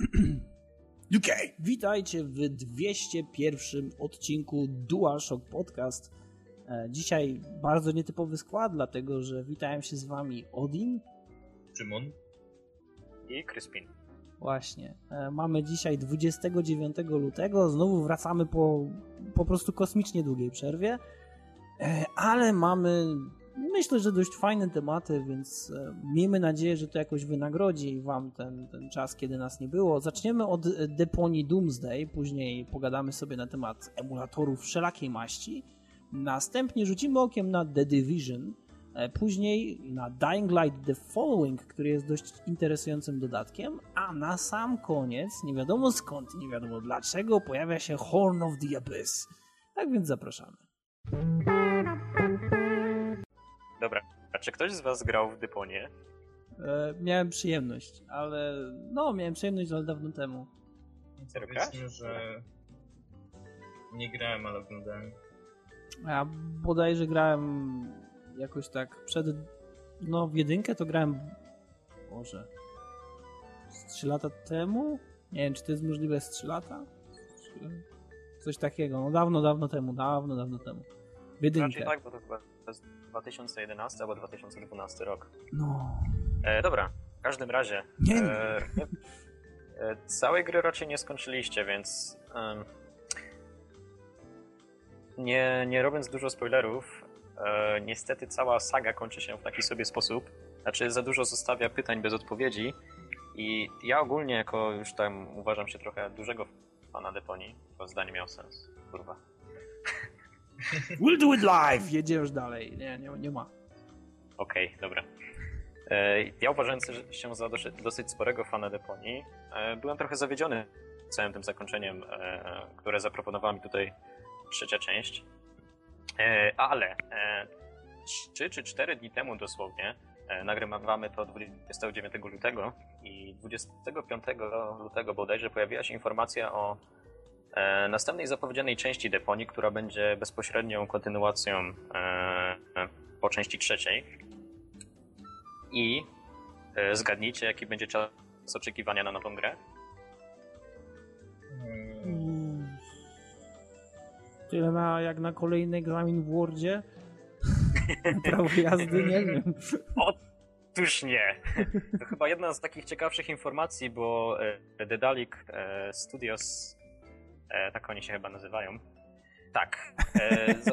UK. Witajcie w 201 odcinku DualShock Podcast. E, Dzisiaj bardzo nietypowy skład, dlatego że witają się z wami Odin. Szymon. i Crispin. Właśnie. E, Mamy dzisiaj 29 lutego. Znowu wracamy po po prostu kosmicznie długiej przerwie. E, Ale mamy, myślę, że dość fajne tematy, więc e, miejmy nadzieję, że to jakoś wynagrodzi wam ten, ten czas, kiedy nas nie było. Zaczniemy od e, deponii Doomsday, później pogadamy sobie na temat emulatorów wszelakiej maści. Następnie rzucimy okiem na The Division, E, Później na Dying Light The Following, który jest dość interesującym dodatkiem, a na sam koniec, nie wiadomo skąd nie wiadomo dlaczego, pojawia się Horn of the Abyss. Tak więc zapraszamy. Dobra, a czy ktoś z was grał w Dyponię? E, miałem przyjemność, ale no, miałem przyjemność, ale dawno temu. Serio Powiedzmy, że nie grałem, ale oglądałem. Ja bodajże grałem jakoś tak przed, no w jedynkę to grałem, może, z 3 lata temu? Nie wiem, czy to jest możliwe z 3 lata? Coś takiego, no dawno, dawno temu, dawno, dawno temu. W jedynkę. Raczej tak, bo to chyba jest 2011 albo 2012 rok. No. E, dobra, w każdym razie. Nie E, e, całej gry raczej nie skończyliście, więc. em, nie, nie robiąc dużo spoilerów, e, niestety cała saga kończy się w taki sobie sposób. Znaczy, za dużo zostawia pytań bez odpowiedzi. I ja ogólnie, jako już tam uważam się trochę dużego fana Deponii, to zdanie miało sens. Kurwa. We'll do it live! Jedziesz dalej. Nie, nie, nie ma. Okej, dobra. E, Ja uważając się za dosyć, sporego fana Deponii, e, byłem trochę zawiedziony całym tym zakończeniem, e, które zaproponowała mi tutaj trzecia część. Ale trzy czy cztery dni temu dosłownie nagrywamy to 29 lutego i 25 lutego bodajże pojawiła się informacja o następnej zapowiedzianej części Deponii, która będzie bezpośrednią kontynuacją e, e, po części trzeciej. I e, zgadnijcie, jaki będzie czas oczekiwania na nową grę? Mm. Tyle na, jak na kolejny egzamin w Wordzie. Prawo jazdy, nie wiem. Otóż nie. To chyba jedna z takich ciekawszych informacji, bo e, Dedalic e, Studios, e, tak oni się chyba nazywają, tak, e.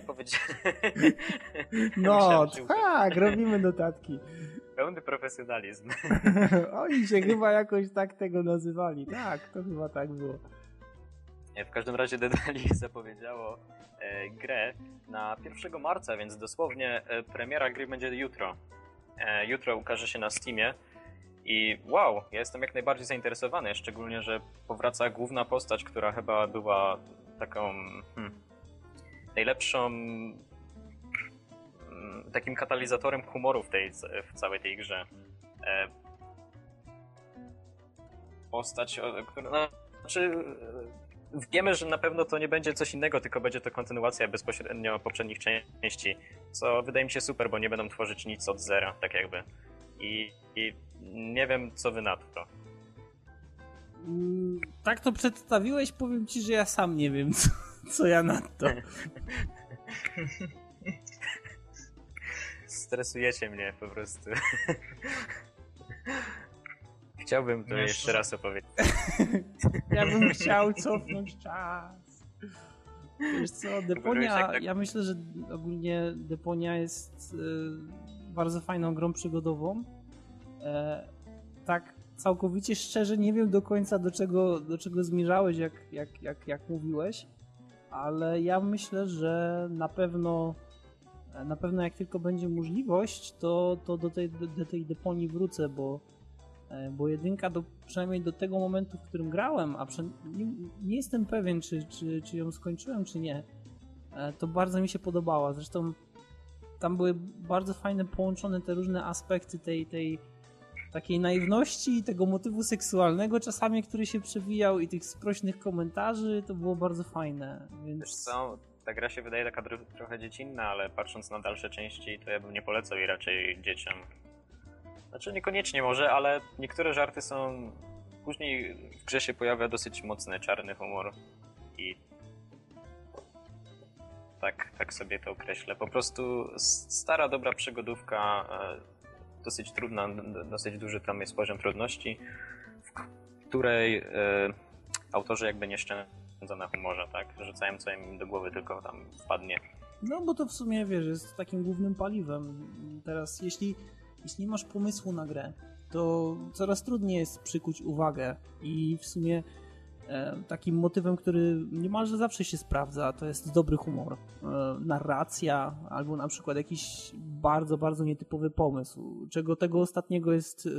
No, tak, robimy notatki. Pełny profesjonalizm. Oni się chyba jakoś tak tego nazywali. Tak, to chyba tak było. W każdym razie Dedalic zapowiedziało e, grę na 1 marca, więc dosłownie e, premiera gry będzie jutro. E, jutro ukaże się na Steamie i wow, ja jestem jak najbardziej zainteresowany, szczególnie, że powraca główna postać, która chyba była taką hmm, najlepszą mm, takim katalizatorem humoru w, tej, w całej tej grze. E, postać, która, no, znaczy e, wiemy, że na pewno to nie będzie coś innego, tylko będzie to kontynuacja bezpośrednio poprzednich części, co wydaje mi się super, bo nie będą tworzyć nic od zera, tak jakby. I, i nie wiem, co wy na to. Mm, Tak to przedstawiłeś, powiem ci, że ja sam nie wiem, co, co ja na to. Stresujecie mnie po prostu. Chciałbym to jeszcze raz opowiedzieć. Ja bym chciał cofnąć czas. Wiesz co, Deponia, tak- ja myślę, że ogólnie Deponia jest e, bardzo fajną grą przygodową. E, tak całkowicie szczerze nie wiem do końca do czego, do czego zmierzałeś, jak, jak, jak, jak mówiłeś, ale ja myślę, że na pewno na pewno jak tylko będzie możliwość, to, to do, tej, do, do tej Deponii wrócę, bo E, Bo jedynka do, przynajmniej do tego momentu, w którym grałem, a przy, nie, nie jestem pewien, czy, czy, czy ją skończyłem, czy nie, e, to bardzo mi się podobała. Zresztą tam były bardzo fajne połączone te różne aspekty tej, tej takiej naiwności i tego motywu seksualnego czasami, który się przewijał i tych sprośnych komentarzy, to było bardzo fajne. Więc... Wiesz co, ta gra się wydaje taka trochę dziecinna, ale patrząc na dalsze części, to ja bym nie polecał jej raczej dzieciom. Znaczy niekoniecznie może, ale niektóre żarty są później w grze się pojawia dosyć mocny czarny humor i tak, tak sobie to określę. Po prostu stara, dobra przygodówka, e, dosyć trudna, dosyć duży tam jest poziom trudności, w której e, autorzy jakby nie szczędzą na humorze, tak? Rzucają co im do głowy tylko tam wpadnie. No bo to w sumie, wiesz, jest takim głównym paliwem. Teraz jeśli, jeśli nie masz pomysłu na grę, to coraz trudniej jest przykuć uwagę i w sumie takim motywem, który niemalże zawsze się sprawdza, to jest dobry humor. E, narracja albo na przykład jakiś bardzo, bardzo nietypowy pomysł, czego tego ostatniego jest e,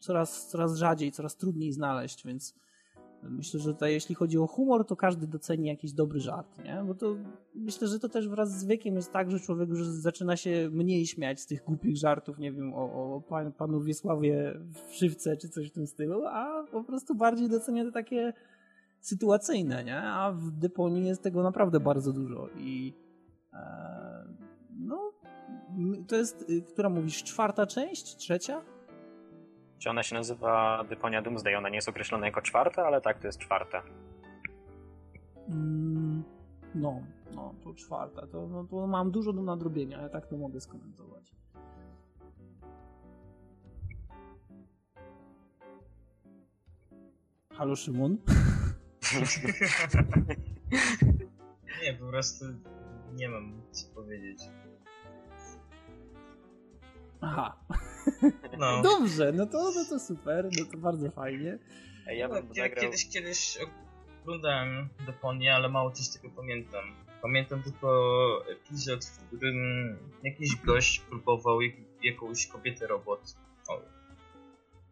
coraz, coraz rzadziej, coraz trudniej znaleźć, więc Myślę, że tutaj jeśli chodzi o humor, to każdy doceni jakiś dobry żart, nie? Bo to myślę, że to też wraz z wiekiem jest tak, że człowiek już zaczyna się mniej śmiać z tych głupich żartów, nie wiem, o, o pan, panu Wiesławie w szywce czy coś w tym stylu, a po prostu bardziej docenia te takie sytuacyjne, nie? A w Deponii jest tego naprawdę bardzo dużo i e, no to jest, y, która mówisz, czwarta część? Trzecia? Czy ona się nazywa Deponia Doomsday? Ona nie jest określona jako czwarta, ale tak, to jest czwarta. Mm, no, no, to czwarta. To, no, to mam dużo do nadrobienia, ale tak to mogę skomentować. Halo Szymon? nie, po prostu nie mam co powiedzieć. Aha. No. Dobrze, no to, no to super, no to bardzo fajnie. Ja, bym no, ja kiedyś, kiedyś oglądałem Deponię, ale mało coś tego pamiętam. Pamiętam tylko epizod, w którym jakiś gość próbował jak, jakąś kobietę robot o,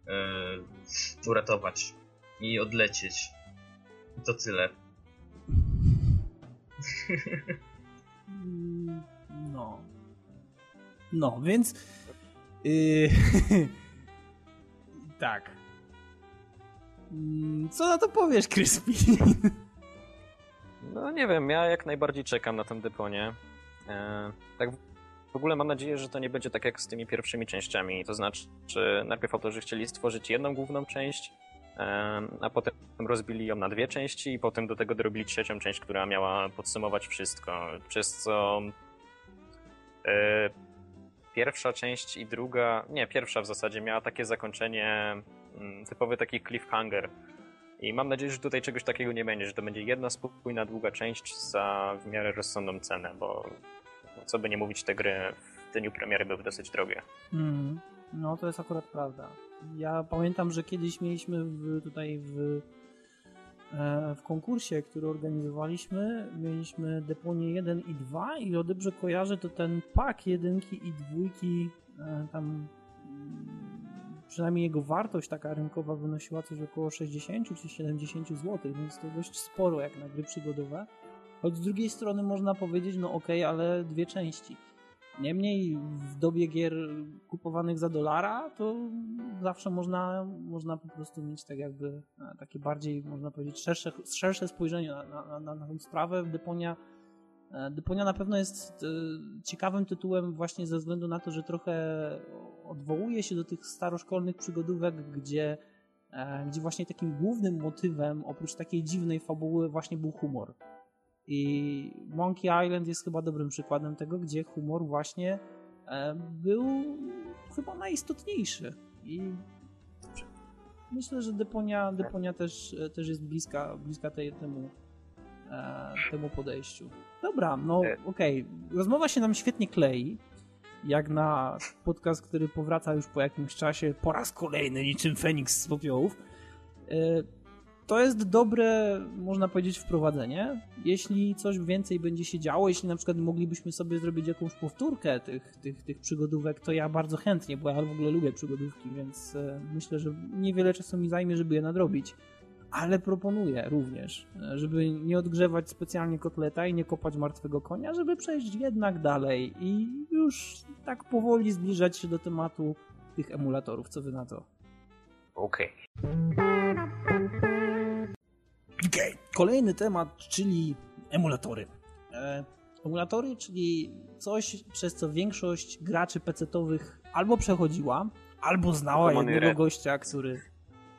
yy, uratować i odlecieć. I to tyle. No. No, więc Tak. Mm, co na to powiesz, Crispy? No nie wiem, ja jak najbardziej czekam na tę deponie. E, tak w ogóle mam nadzieję, że to nie będzie tak jak z tymi pierwszymi częściami. To znaczy, że najpierw autorzy chcieli stworzyć jedną główną część, e, a potem rozbili ją na dwie części i potem do tego dorobili trzecią część, która miała podsumować wszystko. Przez co e, pierwsza część i druga, nie, pierwsza w zasadzie miała takie zakończenie, mm, typowy taki cliffhanger. I mam nadzieję, że tutaj czegoś takiego nie będzie, że to będzie jedna spokojna, długa część za w miarę rozsądną cenę, bo co by nie mówić, te gry w dniu premiery były dosyć drogie. Mm, no to jest akurat prawda. Ja pamiętam, że kiedyś mieliśmy w, tutaj w w konkursie, który organizowaliśmy, mieliśmy Deponie 1 i 2 i o dobrze kojarzę, to ten pak jedynki i dwójki e, tam mm, przynajmniej jego wartość taka rynkowa wynosiła coś około 60 czy 70 zł, więc to dość sporo jak na gry przygodowe. Choć z drugiej strony można powiedzieć, no okay, ale dwie części. Niemniej w dobie gier kupowanych za dolara, to zawsze można, można po prostu mieć tak jakby e, takie bardziej, można powiedzieć, szersze, szersze spojrzenie na, na, na, na tę sprawę. Deponia, e, Deponia na pewno jest e, ciekawym tytułem właśnie ze względu na to, że trochę odwołuje się do tych staroszkolnych przygodówek, gdzie, gdzie właśnie takim głównym motywem, oprócz takiej dziwnej fabuły, właśnie był humor. I Monkey Island jest chyba dobrym przykładem tego, gdzie humor właśnie e, był chyba najistotniejszy. I myślę, że Deponia, Deponia też, e, też jest bliska, bliska tej, temu, e, temu podejściu. Dobra, no okej. Okay. Rozmowa się nam świetnie klei. Jak na podcast, który powraca już po jakimś czasie po raz kolejny niczym Feniks z popiołów to jest dobre, można powiedzieć, wprowadzenie. Jeśli coś więcej będzie się działo, jeśli na przykład moglibyśmy sobie zrobić jakąś powtórkę tych, tych, tych przygodówek, to ja bardzo chętnie, bo ja w ogóle lubię przygodówki, więc e, myślę, że niewiele czasu mi zajmie, żeby je nadrobić. Ale proponuję również, e, żeby nie odgrzewać specjalnie kotleta i nie kopać martwego konia, żeby przejść jednak dalej i już tak powoli zbliżać się do tematu tych emulatorów. Co wy na to? Okej. Okay. Okay. Kolejny temat, czyli emulatory. E, emulatory, czyli coś, przez co większość graczy PC-owych albo przechodziła, albo znała jednego gościa, który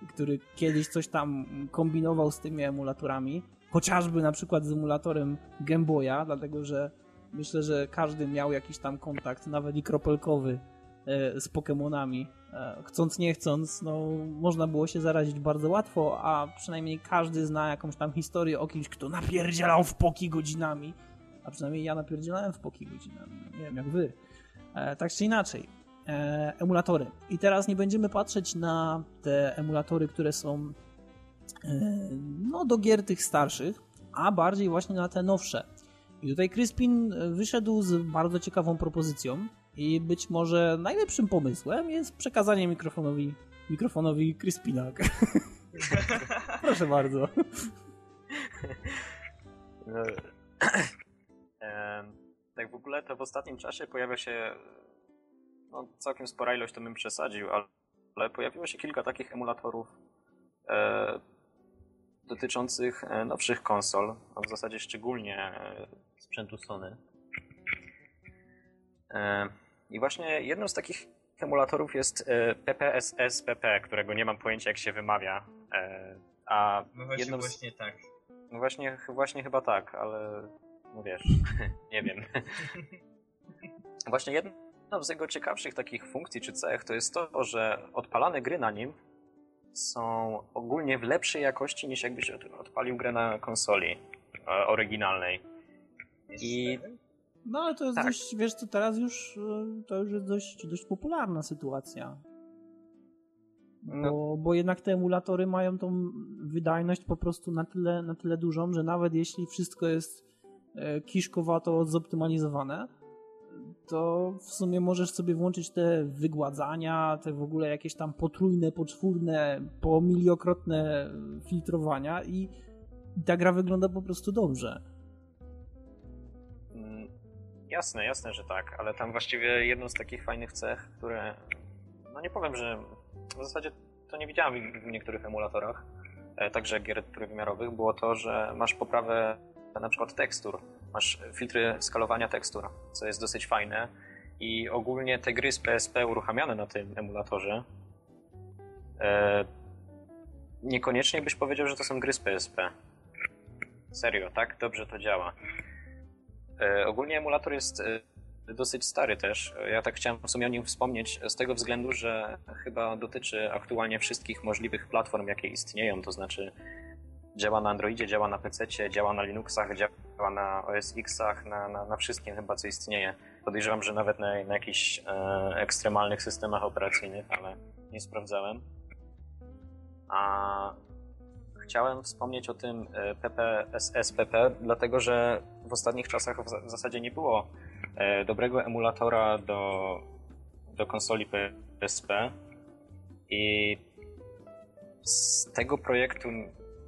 który kiedyś coś tam kombinował z tymi emulatorami, chociażby na przykład z emulatorem Game Boya, dlatego że myślę, że każdy miał jakiś tam kontakt, nawet i kropelkowy e, z Pokémonami. E, chcąc nie chcąc, no, można było się zarazić bardzo łatwo, a przynajmniej każdy zna jakąś tam historię o kimś, kto napierdzielał w poki godzinami. A przynajmniej ja napierdzielałem w poki godzinami. Nie wiem jak wy. E, tak czy inaczej. Emulatory. I teraz nie będziemy patrzeć na te emulatory, które są no, do gier tych starszych, a bardziej właśnie na te nowsze. I tutaj Crispin wyszedł z bardzo ciekawą propozycją i być może najlepszym pomysłem jest przekazanie mikrofonowi, mikrofonowi Crispina. Proszę bardzo. No, tak w ogóle to w ostatnim czasie pojawia się no, całkiem spora ilość, to bym przesadził, ale pojawiło się kilka takich emulatorów e, dotyczących e, nowszych konsol, a w zasadzie szczególnie e, sprzętu Sony. E, I właśnie jedną z takich emulatorów jest PPSS-PP, którego nie mam pojęcia jak się wymawia. A no właśnie, jedną z... właśnie tak. No właśnie, właśnie chyba tak, ale no wiesz, nie wiem. Właśnie jedną z jego ciekawszych takich funkcji czy cech to jest to, że odpalane gry na nim są ogólnie w lepszej jakości niż jakbyś odpalił grę na konsoli oryginalnej. I no ale to jest tak. dość, wiesz co, teraz już e, to już jest dość, dość popularna sytuacja. Bo, no. bo jednak te emulatory mają tą wydajność po prostu na tyle, na tyle dużą, że nawet jeśli wszystko jest e, kiszkowato zoptymalizowane, to w sumie możesz sobie włączyć te wygładzania, te w ogóle jakieś tam potrójne, poczwórne, pomiliokrotne filtrowania i ta gra wygląda po prostu dobrze. Jasne, jasne, że tak, ale tam właściwie jedną z takich fajnych cech, które, no nie powiem, że w zasadzie to nie widziałem w niektórych emulatorach, e, także gier trójwymiarowych, było to, że masz poprawę na przykład tekstur masz filtry skalowania tekstur, co jest dosyć fajne. I ogólnie te gry z PSP uruchamiane na tym emulatorze e, niekoniecznie byś powiedział, że to są gry z PSP. Serio, tak dobrze to działa. E, ogólnie emulator jest e, dosyć stary też. Ja tak chciałem w sumie o nim wspomnieć z tego względu, że chyba dotyczy aktualnie wszystkich możliwych platform, jakie istnieją, to znaczy działa na Androidzie, działa na PC, działa na Linuxach, działa na OS X-ach, na, na, na wszystkim chyba, co istnieje. Podejrzewam, że nawet na, na jakichś e, ekstremalnych systemach operacyjnych, ale nie sprawdzałem. A chciałem wspomnieć o tym e, PPSSPP, dlatego że w ostatnich czasach w zasadzie nie było e, dobrego emulatora do, do konsoli PSP i z tego projektu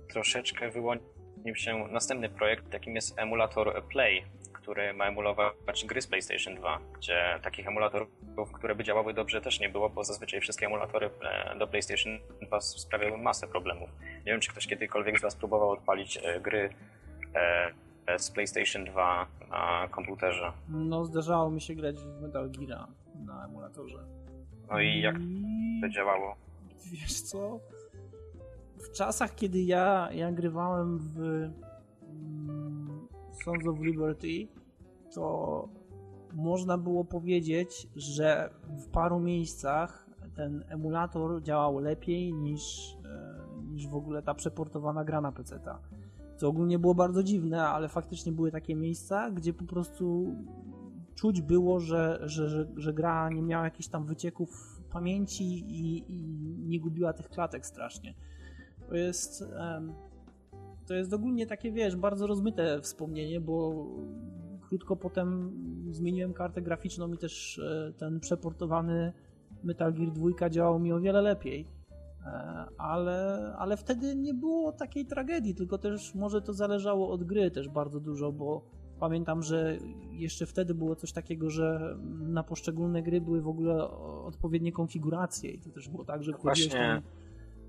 troszeczkę wyłonił się następny projekt, jakim jest emulator Play, który ma emulować gry z PlayStation 2, gdzie takich emulatorów, które by działały dobrze też nie było, bo zazwyczaj wszystkie emulatory e, do PlayStation 2 sprawiały masę problemów. Nie wiem, czy ktoś kiedykolwiek z Was próbował odpalić e, gry e, z PlayStation 2 na komputerze. No, zdarzało mi się grać w Metal Gear na emulatorze. No i jak to działało? Wiesz co? w czasach, kiedy ja, ja grywałem w Sons of Liberty, to można było powiedzieć, że w paru miejscach ten emulator działał lepiej niż, e, niż w ogóle ta przeportowana gra na PC. -ta. Co ogólnie było bardzo dziwne, ale faktycznie były takie miejsca, gdzie po prostu czuć było, że, że, że, że gra nie miała jakichś tam wycieków pamięci i, i nie gubiła tych klatek strasznie. To jest. To jest ogólnie takie, wiesz, bardzo rozmyte wspomnienie, bo krótko potem zmieniłem kartę graficzną i też e, ten przeportowany Metal Gear 2 działał mi o wiele lepiej. E, ale, ale wtedy nie było takiej tragedii, tylko też może to zależało od gry też bardzo dużo, bo pamiętam, że jeszcze wtedy było coś takiego, że na poszczególne gry były w ogóle odpowiednie konfiguracje i to też było tak, że wchodziłeś tam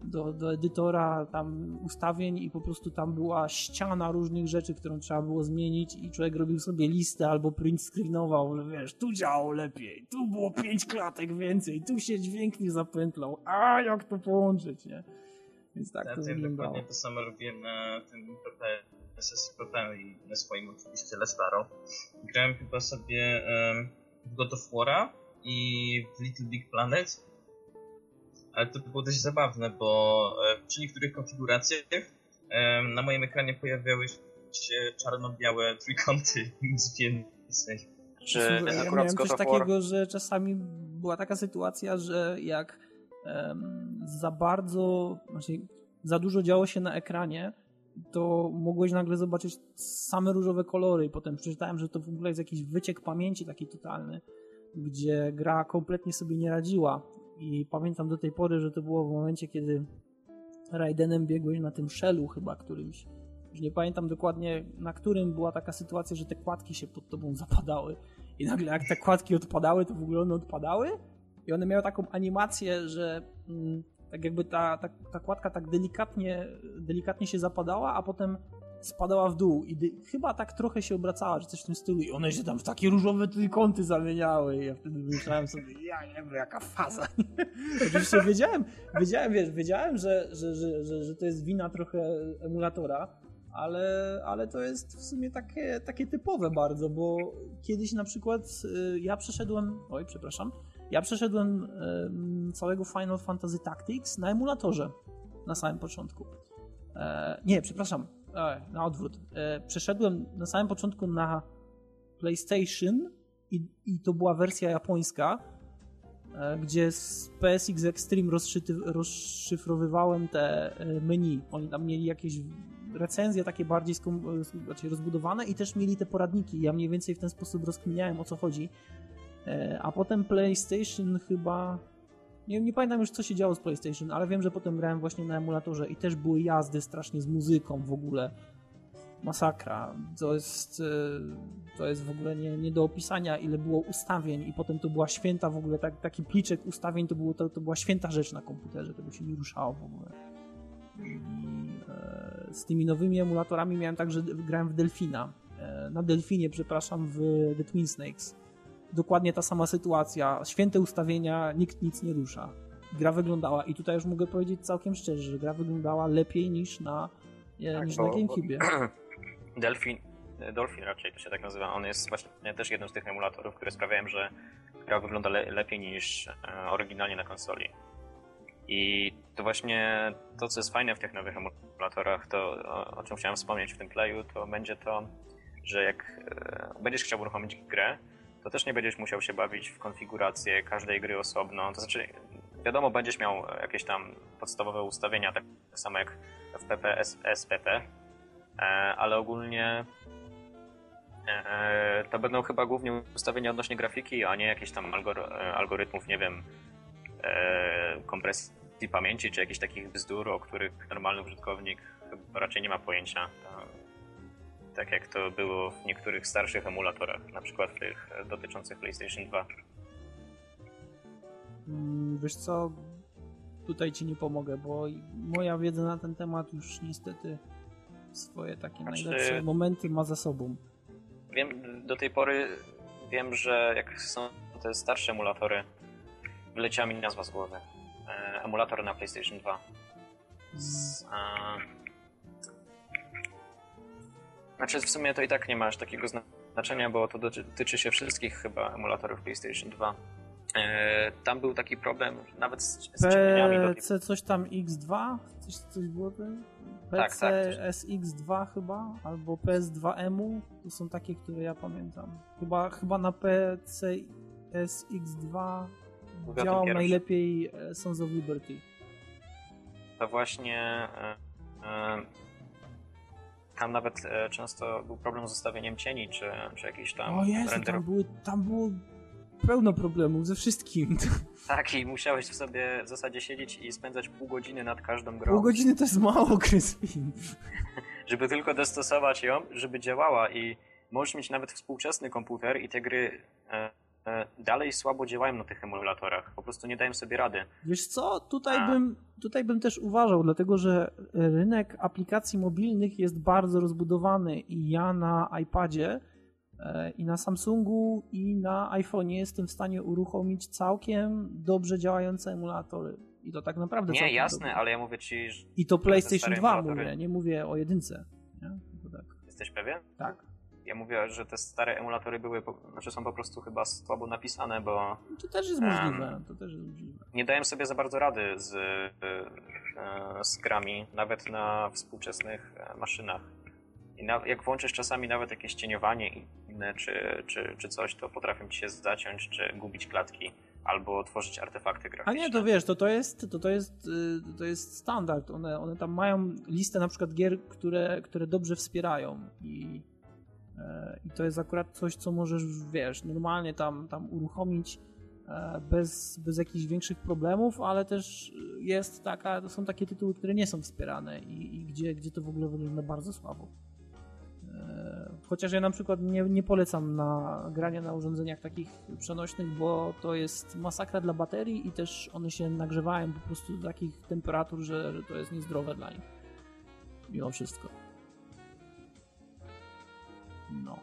do, do edytora tam ustawień i po prostu tam była ściana różnych rzeczy, którą trzeba było zmienić i człowiek robił sobie listę albo print screenował, że wiesz, tu działało lepiej, tu było pięć klatek więcej, tu się dźwięk nie zapętlał, a jak to połączyć, nie? Więc tak ja to to wyglądało. dokładnie to samo robiłem na tym SS i na swoim oczywiście Lestaro. Grałem chyba sobie um, w God of War'a i w Little Big Planet. Ale to było dość zabawne, bo e, przy niektórych konfiguracjach e, na moim ekranie pojawiały się czarno-białe trójkąty, więcej. Czy ja akurat miałem coś takiego, że czasami była taka sytuacja, że jak em, za bardzo, znaczy za dużo działo się na ekranie, to mogłeś nagle zobaczyć same różowe kolory i potem przeczytałem, że to w ogóle jest jakiś wyciek pamięci taki totalny, gdzie gra kompletnie sobie nie radziła i pamiętam do tej pory, że to było w momencie, kiedy Raidenem biegłeś na tym shellu chyba którymś. Już nie pamiętam dokładnie na którym była taka sytuacja, że te kładki się pod tobą zapadały i nagle jak te kładki odpadały, to w ogóle one odpadały i one miały taką animację, że mm, tak jakby ta, ta, ta kładka tak delikatnie, delikatnie się zapadała, a potem spadała w dół i chyba tak trochę się obracała, czy coś w tym stylu i one się tam w takie różowe trójkąty zamieniały i ja wtedy myślałem sobie, ja nie wiem, jaka faza. Oczywiście wiedziałem, wiedziałem, wiesz, wiedziałem, że, że, że, że, to jest wina trochę emulatora, ale, ale to jest w sumie takie, takie typowe bardzo, bo kiedyś na przykład y, ja przeszedłem, oj przepraszam, ja przeszedłem całego Final Fantasy Tactics na emulatorze na samym początku. E, nie, przepraszam, na odwrót. E, przeszedłem na samym początku na PlayStation i, i to była wersja japońska, e, gdzie z PSX Extreme rozszyfrowywałem te e, menu. Oni tam mieli jakieś recenzje takie bardziej skom, znaczy rozbudowane i też mieli te poradniki. Ja mniej więcej w ten sposób rozkminiałem o co chodzi. A potem PlayStation chyba. Nie, nie pamiętam już co się działo z PlayStation, ale wiem, że potem grałem właśnie na emulatorze i też były jazdy strasznie z muzyką w ogóle. Masakra. To jest, e, to jest w ogóle nie, nie do opisania, ile było ustawień i potem to była święta w ogóle, tak, taki pliczek ustawień to, było, to, to była święta rzecz na komputerze, tego się nie ruszało w ogóle. E, z tymi nowymi emulatorami miałem tak, że grałem w Delfina. E, na Delfinie, przepraszam, w The Twin Snakes. Dokładnie ta sama sytuacja. Święte ustawienia, nikt nic nie rusza. Gra wyglądała, i tutaj już mogę powiedzieć całkiem szczerze, że gra wyglądała lepiej niż na, e, Tak, niż bo- na GameCube. Delfin, Dolphin raczej to się tak nazywa, on jest właśnie też jednym z tych emulatorów, które sprawiają, że gra wygląda le lepiej niż e, oryginalnie na konsoli. I to właśnie to, co jest fajne w tych nowych emulatorach, to o, o czym chciałem wspomnieć w tym playu, to będzie to, że jak e, będziesz chciał uruchomić grę, to też nie będziesz musiał się bawić w konfigurację każdej gry osobno. To znaczy, wiadomo, będziesz miał jakieś tam podstawowe ustawienia, tak samo jak w PP, SPP, e, ale ogólnie e, to będą chyba głównie ustawienia odnośnie grafiki, a nie jakieś tam e, algorytmów, nie wiem, kompresji pamięci, czy jakichś takich bzdur, o których normalny użytkownik raczej nie ma pojęcia. Tak jak to było w niektórych starszych emulatorach, na przykład w tych e, dotyczących PlayStation 2. Mm, Wiesz co, tutaj ci nie pomogę, bo moja wiedza na ten temat już niestety swoje takie Znaczy- najlepsze momenty ma za sobą. Wiem, do tej pory wiem, że jak są te starsze emulatory, wyleciała mi nazwa z głowy. E, emulator na PlayStation 2. Z, e, znaczy w sumie to i tak nie ma aż takiego zna- znaczenia, bo to doty- dotyczy się wszystkich chyba emulatorów PlayStation 2. E, tam był taki problem nawet z, ciemnieniami PC coś tam X2? Coś, coś było ten? PC Tak, tak, coś- SX2 chyba? Albo PS2EMU? To są takie, które ja pamiętam. Chyba, chyba na PC SX2 Mówię o tym działał najlepiej e, Sons of Liberty. to właśnie e, e, tam nawet e, często był problem z ustawieniem cieni, czy, czy jakiś tam O Jezu, render. tam, były, tam było pełno problemów ze wszystkim. Tak, i musiałeś w sobie w zasadzie siedzieć i spędzać pół godziny nad każdą grą, Pół godziny to jest mało, Kryspin. żeby tylko dostosować ją, żeby działała i możesz mieć nawet współczesny komputer i te gry e, dalej słabo działają na tych emulatorach, po prostu nie dają sobie rady. Wiesz co, tutaj A. bym, tutaj bym też uważał, dlatego że rynek aplikacji mobilnych jest bardzo rozbudowany i ja na iPadzie e, i na Samsungu i na iPhone'ie jestem w stanie uruchomić całkiem dobrze działające emulatory. I to tak naprawdę Nie, jasne, dobre. ale ja mówię ci, że I to PlayStation stare 2 emulatory- mówię, nie mówię o jedynce. Nie? Tak. jesteś pewien? tak. Ja mówię, że te stare emulatory były, znaczy są po prostu chyba słabo napisane, bo To też jest możliwe. To też jest możliwe. nie dałem sobie za bardzo rady z, e, z grami, nawet na współczesnych e, maszynach. I na, jak włączysz czasami nawet jakieś cieniowanie inne, czy, czy, czy coś, to potrafią ci się zaciąć, czy gubić klatki, albo tworzyć artefakty A graficzne. nie, to wiesz, to, to, jest, to, to, jest, y, to jest standard. One, one tam mają listę na przykład gier, które, które dobrze wspierają i, i to jest akurat coś, co możesz, wiesz, normalnie tam, tam uruchomić e, bez, bez jakichś większych problemów, ale też jest taka, są takie tytuły, które nie są wspierane i, i gdzie, gdzie to w ogóle wygląda bardzo słabo. E, Chociaż ja na przykład nie, nie polecam na granie na urządzeniach takich przenośnych, bo to jest masakra dla baterii i też one się nagrzewają po prostu do takich temperatur, że, że to jest niezdrowe dla nich. Mimo wszystko. No.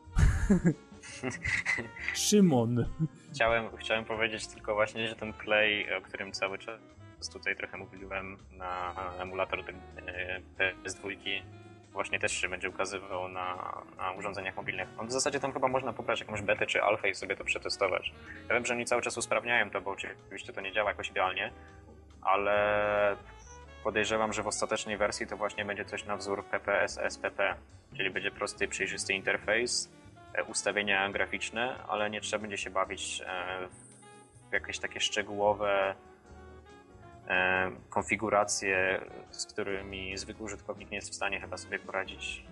Szymon. Chciałem, chciałem powiedzieć tylko właśnie, że ten Play, o którym cały czas tutaj trochę mówiłem na emulator e, PS2, właśnie też się będzie ukazywał na, na urządzeniach mobilnych. On w zasadzie tam chyba można pobrać jakąś betę czy alfę i sobie to przetestować. Ja wiem, że oni cały czas usprawniają to, bo oczywiście to nie działa jakoś idealnie, ale podejrzewam, że w ostatecznej wersji to właśnie będzie coś na wzór PPS SPP, czyli będzie prosty, przejrzysty interfejs, e, ustawienia graficzne, ale nie trzeba będzie się bawić e, w jakieś takie szczegółowe e, konfiguracje, z którymi zwykły użytkownik nie jest w stanie chyba sobie poradzić.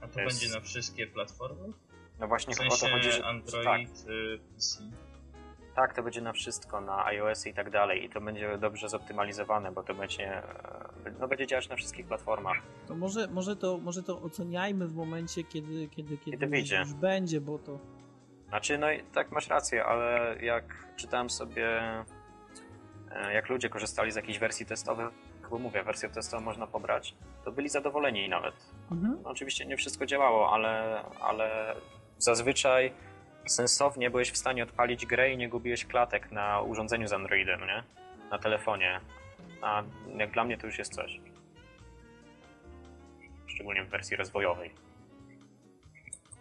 A to To jest- będzie na wszystkie platformy? No właśnie W chyba o to chodzi, sensie że tak, Android, y, PC. Tak, to będzie na wszystko, na iOS i tak dalej i to będzie dobrze zoptymalizowane, bo to będzie, e, no, będzie działać na wszystkich platformach. To może, może, to, może to oceniajmy w momencie, kiedy, kiedy, kiedy, Kiedy już, już będzie, bo to... Znaczy, no i tak masz rację, ale jak czytałem sobie, e, jak ludzie korzystali z jakichś wersji testowych, bo mówię, wersję testową można pobrać, to byli zadowoleni nawet. Mhm. No, oczywiście nie wszystko działało, ale, ale zazwyczaj sensownie byłeś w stanie odpalić grę i nie gubiłeś klatek na urządzeniu z Androidem, nie? Na telefonie. A jak dla mnie to już jest coś. Szczególnie w wersji rozwojowej.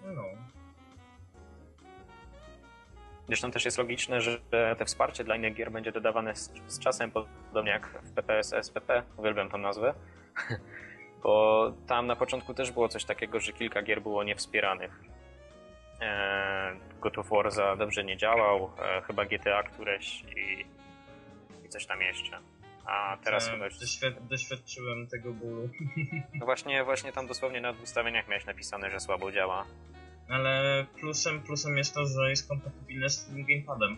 No. Zresztą też jest logiczne, że te wsparcie dla innych gier będzie dodawane z, z czasem, podobnie jak w PPS SPP, uwielbiam tą nazwę, bo tam na początku też było coś takiego, że kilka gier było niewspieranych. Eee, God of War za dobrze nie działał, e, chyba GTA któreś i, i coś tam jeszcze. A teraz E, chyba doświad- doświadczyłem tego bólu. No właśnie, właśnie tam dosłownie na ustawieniach miałeś napisane, że słabo działa. Ale plusem, plusem jest to, że jest kompatybilne z tym gamepadem,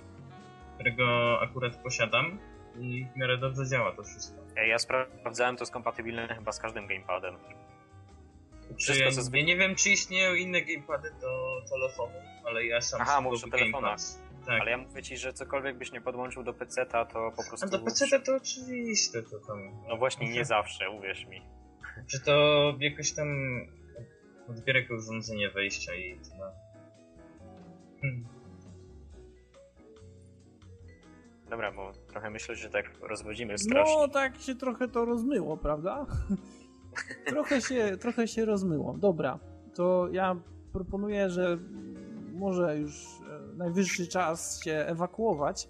którego akurat posiadam i w miarę dobrze działa to wszystko. Ja sprawdzałem, to jest kompatybilne chyba z każdym gamepadem. Wszystko, ja, co zwykle- ja nie wiem, czy istnieją inne gamepady do telefonów, ale ja sam Aha, mówisz o telefonach. Tak. Ale ja mówię ci, że cokolwiek byś nie podłączył do PC-ta, to po prostu... A do PC to oczywiste to tam. No właśnie, nie zawsze, uwierz mi. Czy to jakoś tam odbiera jako urządzenie wejścia i tyle. Hmm. Dobra, bo trochę myślę, że tak rozwodzimy strasznie. No, tak się trochę to rozmyło, prawda? Trochę, się, trochę się rozmyło. Dobra, to ja proponuję, że może już e, najwyższy czas się ewakuować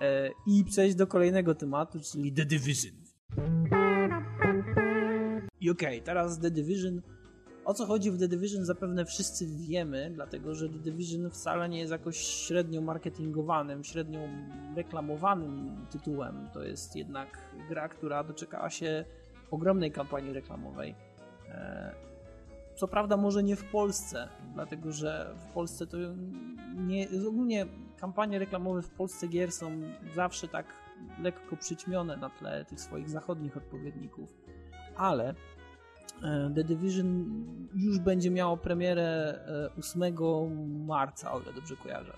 e, i przejść do kolejnego tematu, czyli The Division. I okej, teraz The Division. O co chodzi w The Division zapewne wszyscy wiemy, dlatego że The Division wcale nie jest jakoś średnio marketingowanym, średnio reklamowanym tytułem. To jest jednak gra, która doczekała się ogromnej kampanii reklamowej. E, Co prawda może nie w Polsce, dlatego że w Polsce to nie, ogólnie kampanie reklamowe w Polsce gier są zawsze tak lekko przyćmione na tle tych swoich zachodnich odpowiedników. Ale e, The Division już będzie miało premierę e, 8 marca, o ile dobrze kojarzę.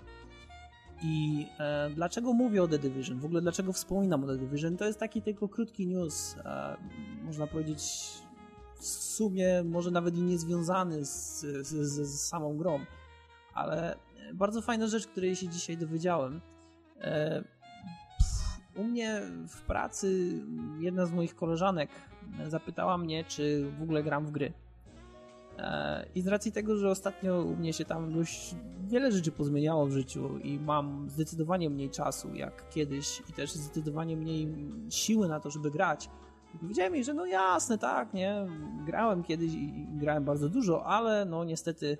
I e, dlaczego mówię o The Division? W ogóle dlaczego wspominam o The Division? To jest taki tylko krótki news, e, można powiedzieć w sumie może nawet i niezwiązany z, z, z, z samą grą, ale bardzo fajna rzecz, której się dzisiaj dowiedziałem. E, u mnie w pracy jedna z moich koleżanek zapytała mnie, czy w ogóle gram w gry. E, I z racji tego, że ostatnio u mnie się tam dość wiele rzeczy pozmieniało w życiu i mam zdecydowanie mniej czasu jak kiedyś i też zdecydowanie mniej siły na to, żeby grać, powiedziałem jej, że no jasne, tak, nie, grałem kiedyś i grałem bardzo dużo, ale no niestety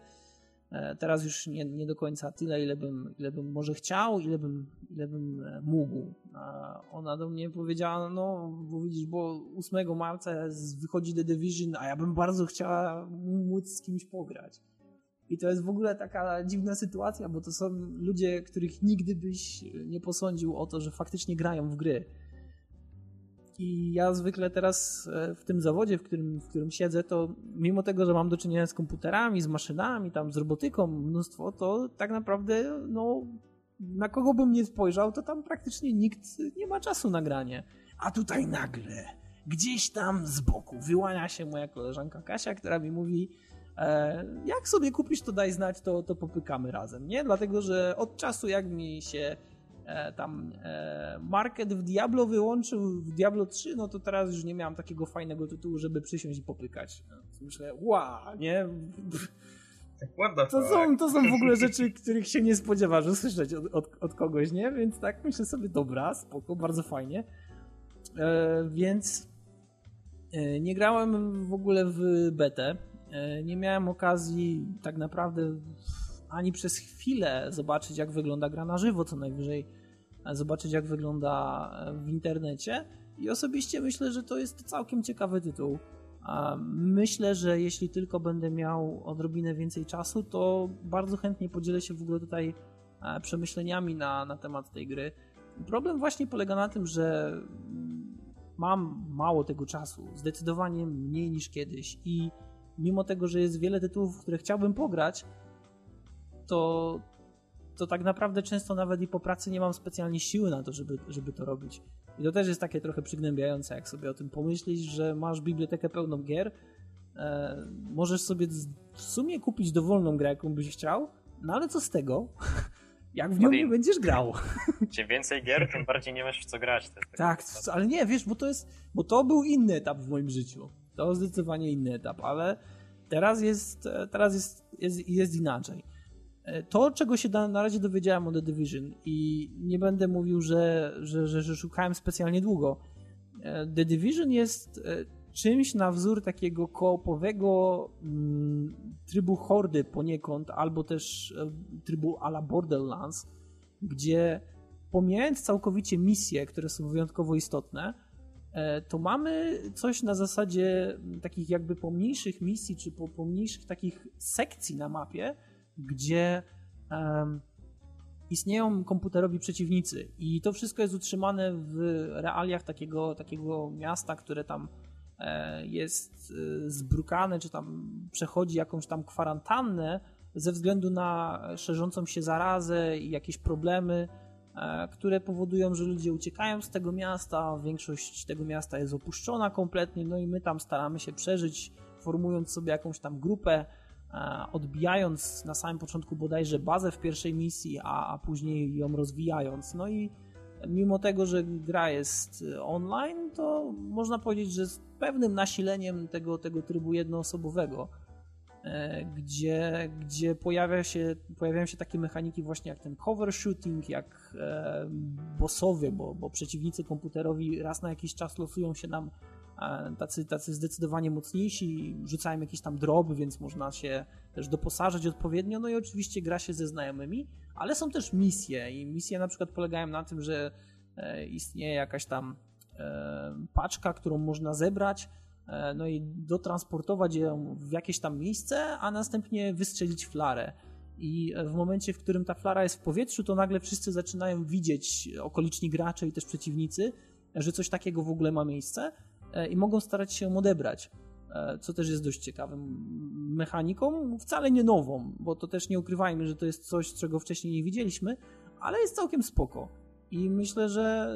teraz już nie, nie do końca tyle, ile bym, ile bym może chciał, ile bym, ile bym e, mógł. A ona do mnie powiedziała, no bo widzisz, bo 8 marca wychodzi The Division, a ja bym bardzo chciała móc z kimś pograć. I to jest w ogóle taka dziwna sytuacja, bo to są ludzie, których nigdy byś nie posądził o to, że faktycznie grają w gry. I ja zwykle teraz e, w tym zawodzie, w którym, w którym siedzę, to mimo tego, że mam do czynienia z komputerami, z maszynami, tam z robotyką, mnóstwo, to tak naprawdę, no, na kogo bym nie spojrzał, to tam praktycznie nikt nie ma czasu na granie. A tutaj nagle, gdzieś tam z boku, wyłania się moja koleżanka Kasia, która mi mówi, e, jak sobie kupisz, to daj znać, to, to popykamy razem, nie? Dlatego, że od czasu, jak mi się tam e, market w Diablo wyłączył w Diablo 3, no to teraz już nie miałem takiego fajnego tytułu, żeby przysiąść i popykać. No, myślę, wow, nie? To są, to są w ogóle rzeczy, których się nie spodziewasz usłyszeć od, od, od, kogoś, nie? Więc tak myślę sobie, dobra, spoko, bardzo fajnie. E, więc e, nie grałem w ogóle w betę. E, nie miałem okazji tak naprawdę ani przez chwilę zobaczyć, jak wygląda gra na żywo, co najwyżej e, zobaczyć, jak wygląda e, w internecie. I osobiście myślę, że to jest całkiem ciekawy tytuł. Myślę, że jeśli tylko będę miał odrobinę więcej czasu, to bardzo chętnie podzielę się w ogóle tutaj e, przemyśleniami na, na temat tej gry. Problem właśnie polega na tym, że mam mało tego czasu, zdecydowanie mniej niż kiedyś i mimo tego, że jest wiele tytułów, które chciałbym pograć, to, to tak naprawdę często nawet i po pracy nie mam specjalnie siły na to, żeby, żeby to robić. I to też jest takie trochę przygnębiające, jak sobie o tym pomyślisz, że masz bibliotekę pełną gier, e, możesz sobie w sumie kupić dowolną grę, jaką byś chciał, no ale co z tego, jak w nią nie będziesz grał. Czym więcej gier, tym bardziej nie masz w co grać. Tak, ale nie, wiesz, bo to jest, bo to był inny etap w moim życiu. To zdecydowanie inny etap, ale teraz jest, teraz jest, jest, jest inaczej. E, to, czego się na razie dowiedziałem o The Division i nie będę mówił, że, że, że, że szukałem specjalnie długo. E, The Division jest e, czymś na wzór takiego koopowego mm, trybu hordy poniekąd, albo też trybu a la Borderlands, gdzie pomijając całkowicie misje, które są wyjątkowo istotne, to mamy coś na zasadzie takich jakby pomniejszych misji, czy pomniejszych takich sekcji na mapie, gdzie um, istnieją komputerowi przeciwnicy. I to wszystko jest utrzymane w realiach takiego, takiego miasta, które tam e, jest e, zbrukane, czy tam przechodzi jakąś tam kwarantannę ze względu na szerzącą się zarazę i jakieś problemy, e, które powodują, że ludzie uciekają z tego miasta, większość tego miasta jest opuszczona kompletnie, no i my tam staramy się przeżyć, formując sobie jakąś tam grupę, odbijając na samym początku bodajże bazę w pierwszej misji, a, a później ją rozwijając. No i mimo tego, że gra jest online, to można powiedzieć, że z pewnym nasileniem tego, tego trybu jednoosobowego, e, gdzie, gdzie pojawia się, pojawiają się takie mechaniki właśnie jak ten cover shooting, jak e, bossowie, bo, bo przeciwnicy komputerowi raz na jakiś czas losują się nam tacy, tacy zdecydowanie mocniejsi, rzucają jakieś tam droby, więc można się też doposażyć odpowiednio, no i oczywiście gra się ze znajomymi, ale są też misje. I misje na przykład polegają na tym, że e, istnieje jakaś tam e, paczka, którą można zebrać, e, no i dotransportować ją w jakieś tam miejsce, a następnie wystrzelić flarę. I w momencie, w którym ta flara jest w powietrzu, to nagle wszyscy zaczynają widzieć okoliczni gracze i też przeciwnicy, że coś takiego w ogóle ma miejsce i mogą starać się ją odebrać, e, co też jest dość ciekawym mechaniką, wcale nie nową, bo to też nie ukrywajmy, że to jest coś, czego wcześniej nie widzieliśmy, ale jest całkiem spoko. I myślę, że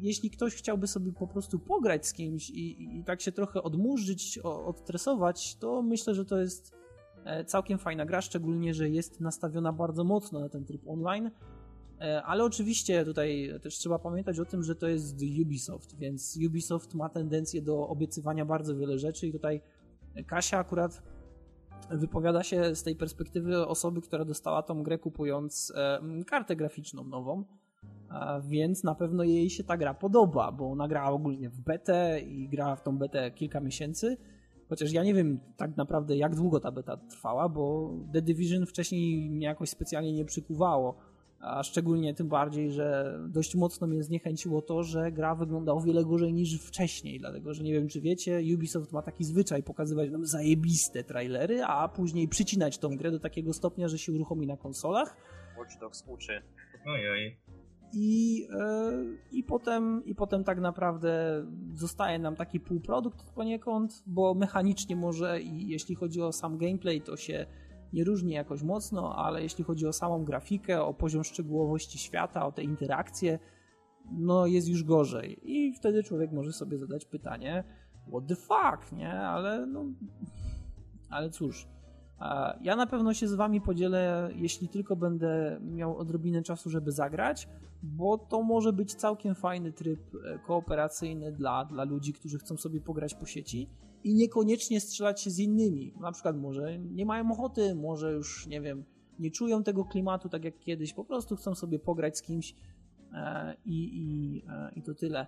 jeśli ktoś chciałby sobie po prostu pograć z kimś i, i tak się trochę odmurzyć, odtresować, to myślę, że to jest e, całkiem fajna gra, szczególnie, że jest nastawiona bardzo mocno na ten tryb online E, ale oczywiście tutaj też trzeba pamiętać o tym, że to jest Ubisoft, więc Ubisoft ma tendencję do obiecywania bardzo wiele rzeczy i tutaj Kasia akurat wypowiada się z tej perspektywy osoby, która dostała tą grę kupując e, kartę graficzną nową, więc na pewno jej się ta gra podoba, bo ona grała ogólnie w betę i grała w tą betę kilka miesięcy, chociaż ja nie wiem tak naprawdę jak długo ta beta trwała, bo The Division wcześniej mnie jakoś specjalnie nie przykuwało a szczególnie tym bardziej, że dość mocno mnie zniechęciło to, że gra wygląda o wiele gorzej niż wcześniej, dlatego że nie wiem czy wiecie, Ubisoft ma taki zwyczaj pokazywać nam zajebiste trailery, a później przycinać tą grę do takiego stopnia, że się uruchomi na konsolach. Watch Dogs uczy. Ojoj. I, yy, i, potem, I potem tak naprawdę zostaje nam taki półprodukt poniekąd, bo mechanicznie może i jeśli chodzi o sam gameplay, to się nie różni jakoś mocno, ale jeśli chodzi o samą grafikę, o poziom szczegółowości świata, o te interakcje, no jest już gorzej. I wtedy człowiek może sobie zadać pytanie, what the fuck, nie? Ale no, ale cóż. Ja na pewno się z wami podzielę, jeśli tylko będę miał odrobinę czasu, żeby zagrać, bo to może być całkiem fajny tryb e, kooperacyjny dla, dla ludzi, którzy chcą sobie pograć po sieci i niekoniecznie strzelać się z innymi. Na przykład może nie mają ochoty, może już, nie wiem, nie czują tego klimatu tak jak kiedyś, po prostu chcą sobie pograć z kimś e, i, i, e, i to tyle.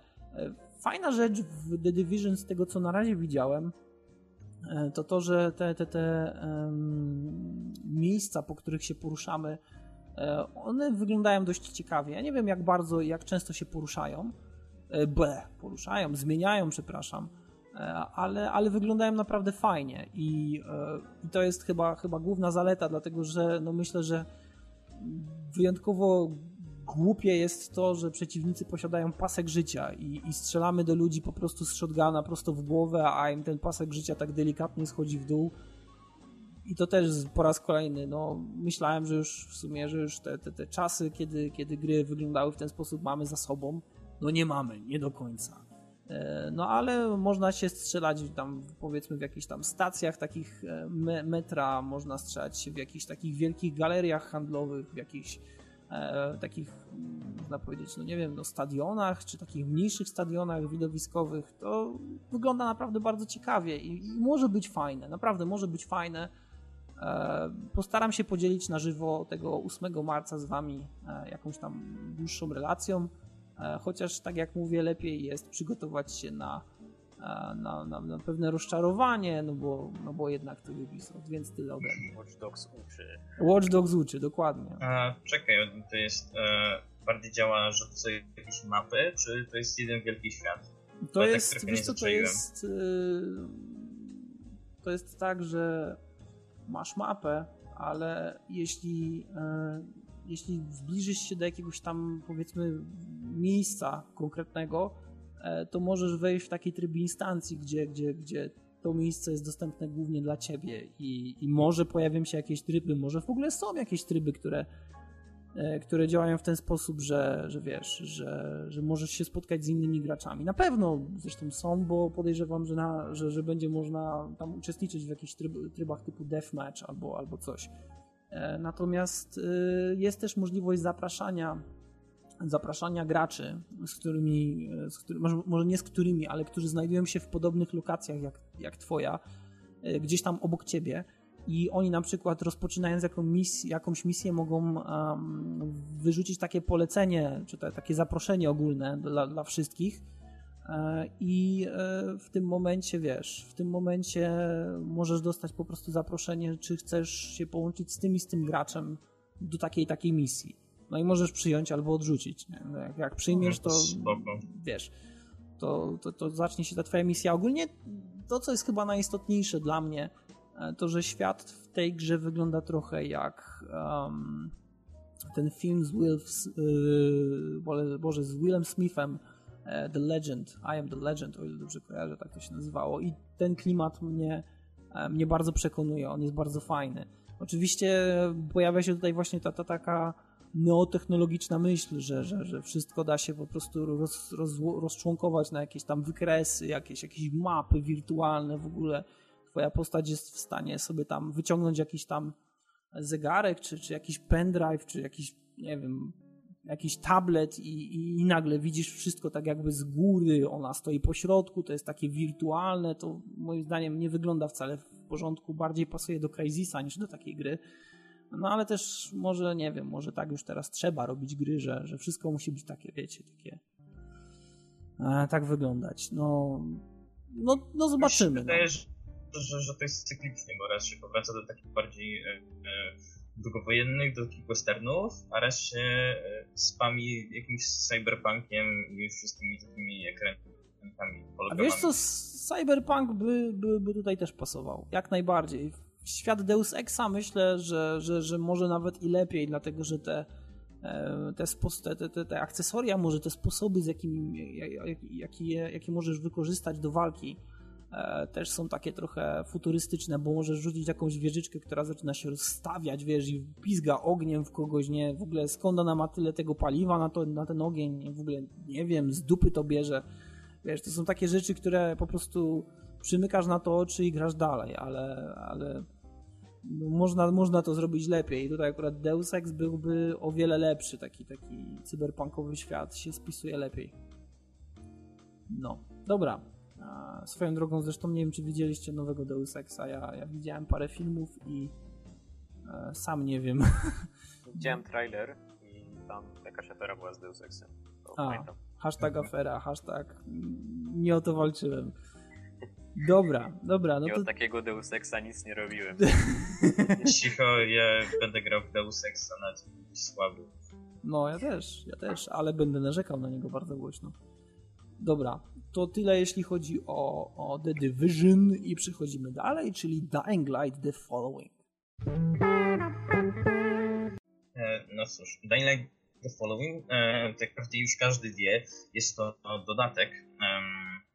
Fajna rzecz w The Division z tego, co na razie widziałem, to to, że te, te, te um, miejsca, po których się poruszamy, one wyglądają dość ciekawie. Ja nie wiem, jak bardzo, jak często się poruszają. B, poruszają, zmieniają, przepraszam E, ale, ale wyglądają naprawdę fajnie i, e, i to jest chyba, chyba główna zaleta, dlatego że no myślę, że wyjątkowo głupie jest to, że przeciwnicy posiadają pasek życia i, i, strzelamy do ludzi po prostu z shotguna prosto w głowę, a im ten pasek życia tak delikatnie schodzi w dół. I to też po raz kolejny, no myślałem, że już w sumie, że już te, te, te czasy, kiedy, kiedy gry wyglądały w ten sposób mamy za sobą. No nie mamy, nie do końca. E, no ale można się strzelać tam powiedzmy w jakichś tam stacjach takich e, me metra, można strzelać się w jakichś takich wielkich galeriach handlowych, w jakichś e, takich, mm, można powiedzieć, no nie wiem, no stadionach, czy takich mniejszych stadionach widowiskowych. To wygląda naprawdę bardzo ciekawie i, i może być fajne, naprawdę może być fajne. E, postaram się podzielić na żywo tego 8 marca z Wami e, jakąś tam dłuższą relacją. Chociaż tak jak mówię, lepiej jest przygotować się na, na, na, na pewne rozczarowanie, no bo, no bo jednak to Ubisoft, więc tyle ode mnie. Watch Dogs uczy. Watch Dogs uczy, dokładnie. A, czekaj, to jest e, bardziej działa, że to są jakieś mapy, czy to jest jeden wielki świat? To Bo jest, tak wiesz co, to jest y, to jest tak, że masz mapę, ale jeśli jeśli zbliżysz się do jakiegoś tam powiedzmy miejsca konkretnego, e, to możesz wejść w taki tryb instancji, gdzie, gdzie, gdzie to miejsce jest dostępne głównie dla ciebie i, i może pojawią się jakieś tryby, może w ogóle są jakieś tryby, które, e, które działają w ten sposób, że, że wiesz, że, że możesz się spotkać z innymi graczami. Na pewno zresztą są, bo podejrzewam, że, na, że, że będzie można tam uczestniczyć w jakichś tryb, trybach typu deathmatch albo, albo coś. E, natomiast jest też możliwość zapraszania zapraszania graczy, z którymi, z którymi może, nie z którymi, ale którzy znajdują się w podobnych lokacjach jak, jak twoja, e, gdzieś tam obok ciebie i oni na przykład rozpoczynając jakąś misję mogą um, wyrzucić takie polecenie, czy takie zaproszenie ogólne dla, dla wszystkich, E, I e, w tym momencie, wiesz, w tym momencie możesz dostać po prostu zaproszenie, czy chcesz się połączyć z tym i z tym graczem do takiej takiej misji. No i możesz przyjąć albo odrzucić. No jak, jak, przyjmiesz, to wiesz, to, to, to zacznie się ta twoja misja. Ogólnie to, co jest chyba najistotniejsze dla mnie, e, to, że świat w tej grze wygląda trochę jak um, ten film z Will, yy, Boże, z Willem Smithem, E, The Legend, I Am The Legend, o ile dobrze kojarzę, tak to się nazywało i ten klimat mnie, e, mnie bardzo przekonuje, on jest bardzo fajny. Oczywiście pojawia się tutaj właśnie ta, ta taka neotechnologiczna myśl, że, że, że wszystko da się po prostu roz, roz, rozczłonkować na jakieś tam wykresy, jakieś, jakieś mapy wirtualne w ogóle. Twoja postać jest w stanie sobie tam wyciągnąć jakiś tam zegarek, czy, czy jakiś pendrive, czy jakiś, nie wiem, jakiś tablet i, i, nagle widzisz wszystko tak jakby z góry, ona stoi po środku, to jest takie wirtualne, to moim zdaniem nie wygląda wcale w porządku, bardziej pasuje do Crysisa niż do takiej gry. No ale też może, nie wiem, może tak już teraz trzeba robić gry, że, że wszystko musi być takie, wiecie, takie e, tak wyglądać. No, no, no zobaczymy. Wydaje, no. że, że to jest cyklicznie, bo raz się powraca do takich bardziej e, e, długowojennych, do takich westernów, a raz się e, spami jakimś cyberpunkiem i wszystkimi takimi ekrętami. A wiesz co, cyberpunk by, by, by tutaj też pasował, jak najbardziej świat Deus Exa myślę, że, że, że może nawet i lepiej, dlatego że te, e, te, te, te, te akcesoria, może te sposoby, z jakimi, jakie, jakie możesz wykorzystać do walki, e, też są takie trochę futurystyczne, bo możesz rzucić jakąś wieżyczkę, która zaczyna się rozstawiać, wiesz, i pizga ogniem w kogoś, nie, w ogóle skąd ona ma tyle tego paliwa na, to, na ten ogień, w ogóle nie wiem, z dupy to bierze. Wiesz, to są takie rzeczy, które po prostu przymykasz na to oczy i grasz dalej, ale, ale można, można to zrobić lepiej. Tutaj akurat Deus Ex byłby o wiele lepszy, taki, taki cyberpunkowy świat się spisuje lepiej. No, dobra. Swoją drogą zresztą nie wiem, czy widzieliście nowego Deus Exa. Ja, ja widziałem parę filmów i e, sam nie wiem. Widziałem trailer i tam jakaś afera była z Deus Exem. A, hashtag afera, hashtag nie o to walczyłem. Dobra, dobra. No ja to... takiego Deus Exa nic nie robiłem. Cicho, ja będę grał w Deus Exa na słaby. No, ja też, ja też, ale będę narzekał na niego bardzo głośno. Dobra, to tyle jeśli chodzi o, o The Division i przechodzimy dalej, czyli Dying Light The Following. E, no cóż, Dying Light The Following, e, tak naprawdę już każdy wie, jest to dodatek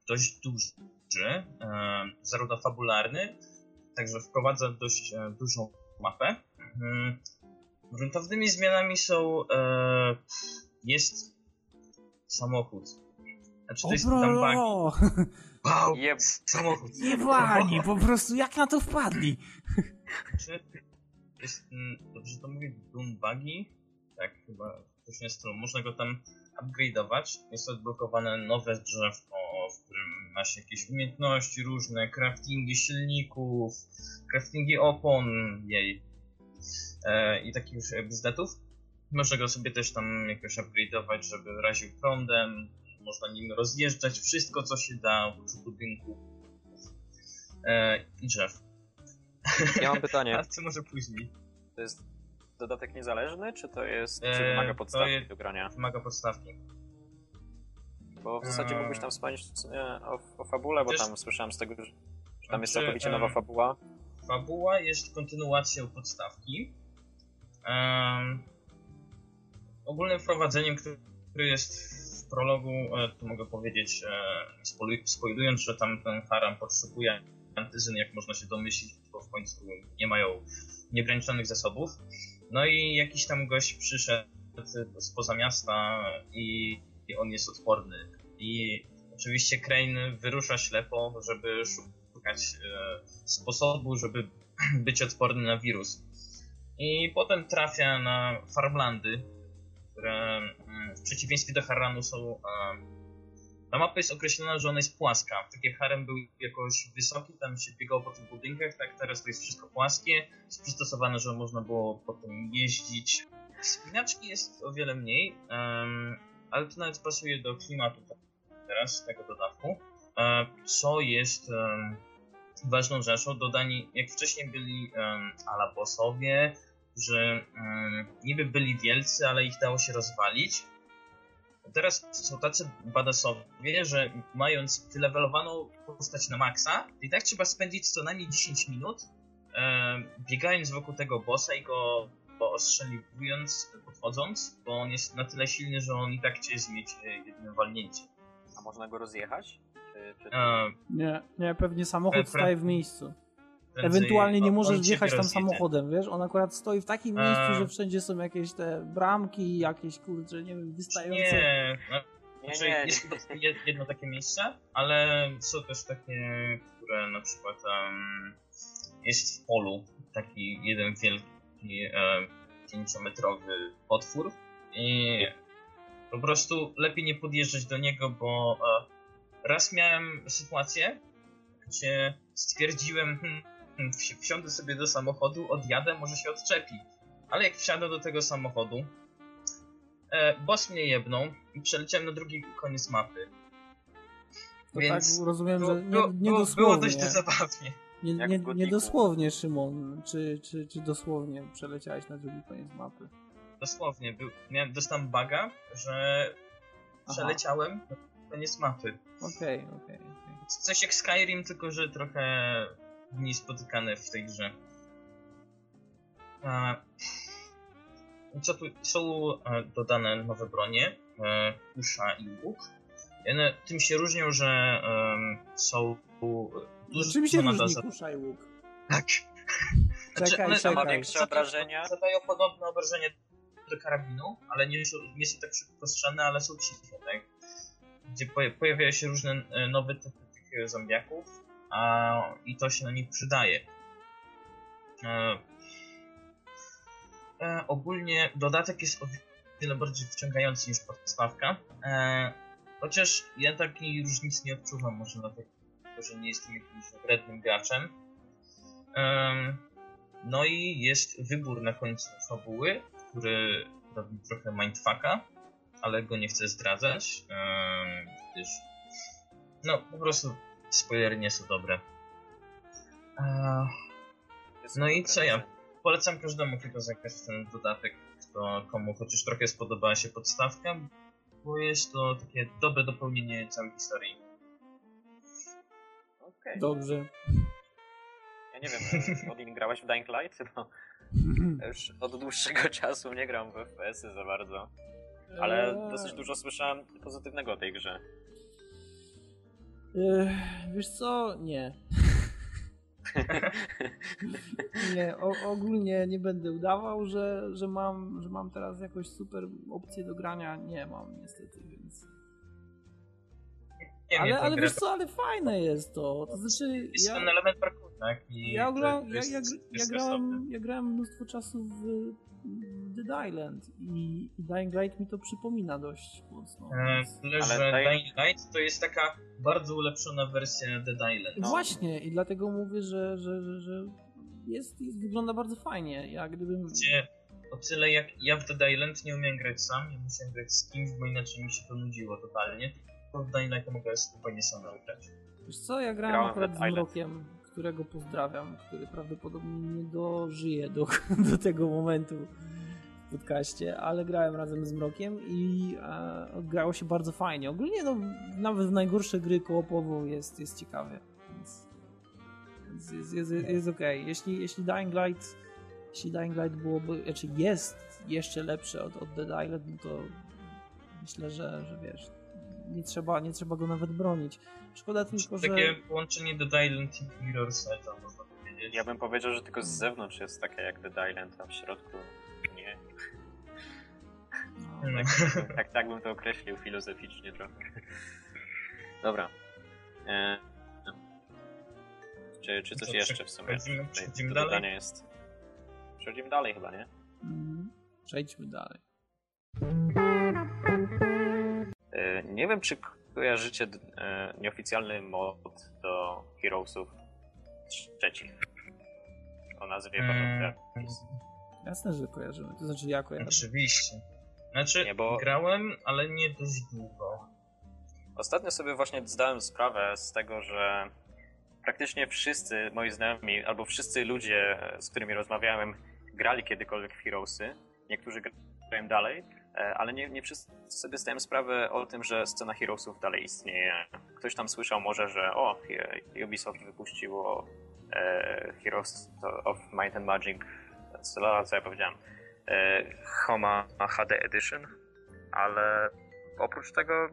dość duży duży, e, zarówno fabularny, także wprowadza dość e, dużą mapę. Mm, gruntownymi zmianami są e, jest samochód. Znaczy to jest tam Wow, yep. samochód. Jebani, po prostu jak na to wpadli? Znaczy, jest, mm, dobrze to mówię, Doom Buggy? Tak, chyba coś nie stylu. Można go tam upgrade'ować. Jest odblokowane nowe drzewko, w którym masz jakieś umiejętności różne, craftingi silników, craftingi opon jej e, i takich bzdetów. Można go sobie też tam jakoś upgrade'ować, żeby raził prądem, można nim rozjeżdżać wszystko, co się da oprócz budynku e, i drzew. Ja mam pytanie. A co może później? To jest dodatek niezależny, czy to jest, czy wymaga podstawki je, do grania? Wymaga podstawki. Bo w zasadzie mógłbyś tam wspomnieć o, o fabule, bo tam słyszałem z tego, że tam jest znaczy, całkowicie nowa fabuła. Fabuła jest kontynuacją podstawki. Ogólnym wprowadzeniem, który jest w prologu, e, to mogę powiedzieć, e, spoilując, że tam ten Haram potrzebuje antyzyn, jak można się domyślić, bo w końcu nie mają nieograniczonych zasobów. No i jakiś tam gość przyszedł spoza miasta i, i on jest odporny. I oczywiście Crane wyrusza ślepo, żeby szukać e, sposobu, żeby być odporny na wirus. I potem trafia na farmlandy, które mm, w przeciwieństwie do Harranu są. E, ta mapa jest określona, że ona jest płaska. Tak jak Harem był jakoś wysoki, tam się biegało po tych budynkach, tak teraz to jest wszystko płaskie. Jest przystosowane, że można było po tym jeździć. Spinaczki jest o wiele mniej, um, ale to nawet pasuje do klimatu teraz tego dodatku. E, co jest um, ważną rzeczą, dodani, jak wcześniej byli um, ala bossowie, że um, niby byli wielcy, ale ich dało się rozwalić teraz są tacy badasowie, że mając wylevelowaną postać na maksa, i tak trzeba spędzić co najmniej 10 minut e, biegając wokół tego bossa i go ostrzeliwując, podchodząc, bo on jest na tyle silny, że on i tak chce zmieć e, jedno walnięcie. A można go rozjechać? Czy, czy... E, nie, nie, pewnie samochód staje w miejscu. Ewentualnie nie możesz wjechać tam samochodem, wiesz? On akurat stoi w takim miejscu, że wszędzie są jakieś te bramki, jakieś kurcze, nie wiem, wystające. Nie, znaczy nie, nie. jest jedno takie miejsce, ale są też takie, które na przykład um, jest w polu taki jeden wielki um, pięciometrowy potwór i Po prostu lepiej nie podjeżdżać do niego, bo e, raz miałem sytuację, gdzie stwierdziłem, hmm, wsi- wsiądę sobie do samochodu, odjadę, może się odczepi. Ale jak wsiadłem do tego samochodu, e, boss mnie jebnął i przeleciałem na drugi koniec mapy. To Więc tak rozumiem, że nie, było, nie było, było dość zabawnie. Nie, Jak nie, nie Gothicu. dosłownie, Szymon. Czy, czy, czy dosłownie przeleciałeś na drugi koniec mapy? Dosłownie, był, miałem, dostałem baga, że Aha. przeleciałem na koniec mapy. Okej, okej, okej. Coś jak Skyrim, tylko że trochę mniej spotykane w tej grze. E, co tu są e, dodane nowe bronie, e, kusza i łuk. One tym się różnią, że są No, dużo czym się nadal różni za- kusza i łuk? Tak. Znaczy, Czekaj, one ma czekaj. większe zadają- obrażenia? Zadają podobne obrażenia do karabinu, ale nie, są- nie są tak szybko ale są ciche, tak? Gdzie poja- pojawiają się różne e, nowe typy tych e, zombiaków, a i to się na nich przydaje. E, e, ogólnie dodatek jest o wiele bardziej wciągający niż podstawka. E, chociaż ja takiej różnicy nie odczuwam, może dlatego, że nie jestem jakimś wrednym graczem. Em, no i jest wybór na końcu fabuły, który robi trochę mindfucka, ale go nie chcę zdradzać, em, gdyż no po prostu spoilery nie są dobre. No i co ja? Polecam każdemu tylko zagrać w ten dodatek, kto, komu chociaż trochę spodobała się podstawka, bo jest to takie dobre dopełnienie całej historii. Okej. Dobrze. Ja nie wiem, Odin grałeś w Dying Light? Bo już od dłuższego czasu nie gram w FPS-y za bardzo. Ale Eee, dosyć dużo słyszałem pozytywnego o tej grze. Wiesz co? Nie. Nie, o, ogólnie nie będę udawał, że, że, mam, że mam teraz jakąś super opcję do grania. Nie mam niestety, więc. Nie ale ale wiesz co, ale fajne jest to. To znaczy. jest Ja, ten element parkour, tak? I ja, gra, ja, ja, ja, grałem, ja grałem mnóstwo czasu w Dead Island i, i Dying Light mi to przypomina dość mocno. E, więc- Tyle, Ale że Dying- Dying Light to jest taka bardzo ulepszona wersja Dead Island. No. Właśnie, i dlatego mówię, że, że, że, że jest, jest, wygląda bardzo fajnie. Ja gdybym. Gdzie o tyle jak ja w Dead Island nie umiem grać sam, ja musiałem grać z kimś, bo inaczej mi się to nudziło totalnie. To w Dying Light mogę spokojnie sam grać. Wiesz co, ja grałem Grałem akurat z Island. Mrokiem, którego pozdrawiam, który prawdopodobnie nie dożyje do, do tego momentu w podcaście, ale grałem razem z Mrokiem i e, grało się bardzo fajnie. Ogólnie no, nawet w najgorsze gry koopową jest, jest ciekawie, więc, więc jest, jest, jest, jest okej. Jeśli, jeśli Dying Light jeśli Dying Light byłoby, znaczy jest jeszcze lepsze od, od Dead Island, no to myślę, że, że wiesz, nie trzeba, nie trzeba go nawet bronić. Szkoda tylko, że... Takie połączenie Dead Island i Mirror's Edge, można powiedzieć. Ja bym powiedział, że tylko z zewnątrz jest takie jak The Island, a w środku nie. No, No. Tak, tak, tak bym to określił filozoficznie trochę. Dobra. E, czy, czy coś Co, jeszcze w sumie? przechodzimy- Tutaj przechodzimy do dalej? dodania jest. Przechodzimy dalej chyba, nie? mm, Przejdźmy dalej. Nie wiem, czy kojarzycie e, nieoficjalny mod do Heroesów trzecich. O nazwie Mm, Battle Jasne, że kojarzymy. To znaczy ja kojarzę. Oczywiście. Znaczy, Nie, bo- grałem, ale nie dość długo. Ostatnio sobie właśnie zdałem sprawę z tego, że praktycznie wszyscy moi znajomi, albo wszyscy ludzie, z którymi rozmawiałem, grali kiedykolwiek w Heroesy. Niektórzy grają dalej, ale nie, nie wszyscy sobie zdają sprawę o tym, że scena Heroesów dalej istnieje. Ktoś tam słyszał może, że o, Ubisoft wypuściło e, Heroes of Might and Magic, co, co ja powiedziałem, e, Homa HD Edition, ale oprócz tego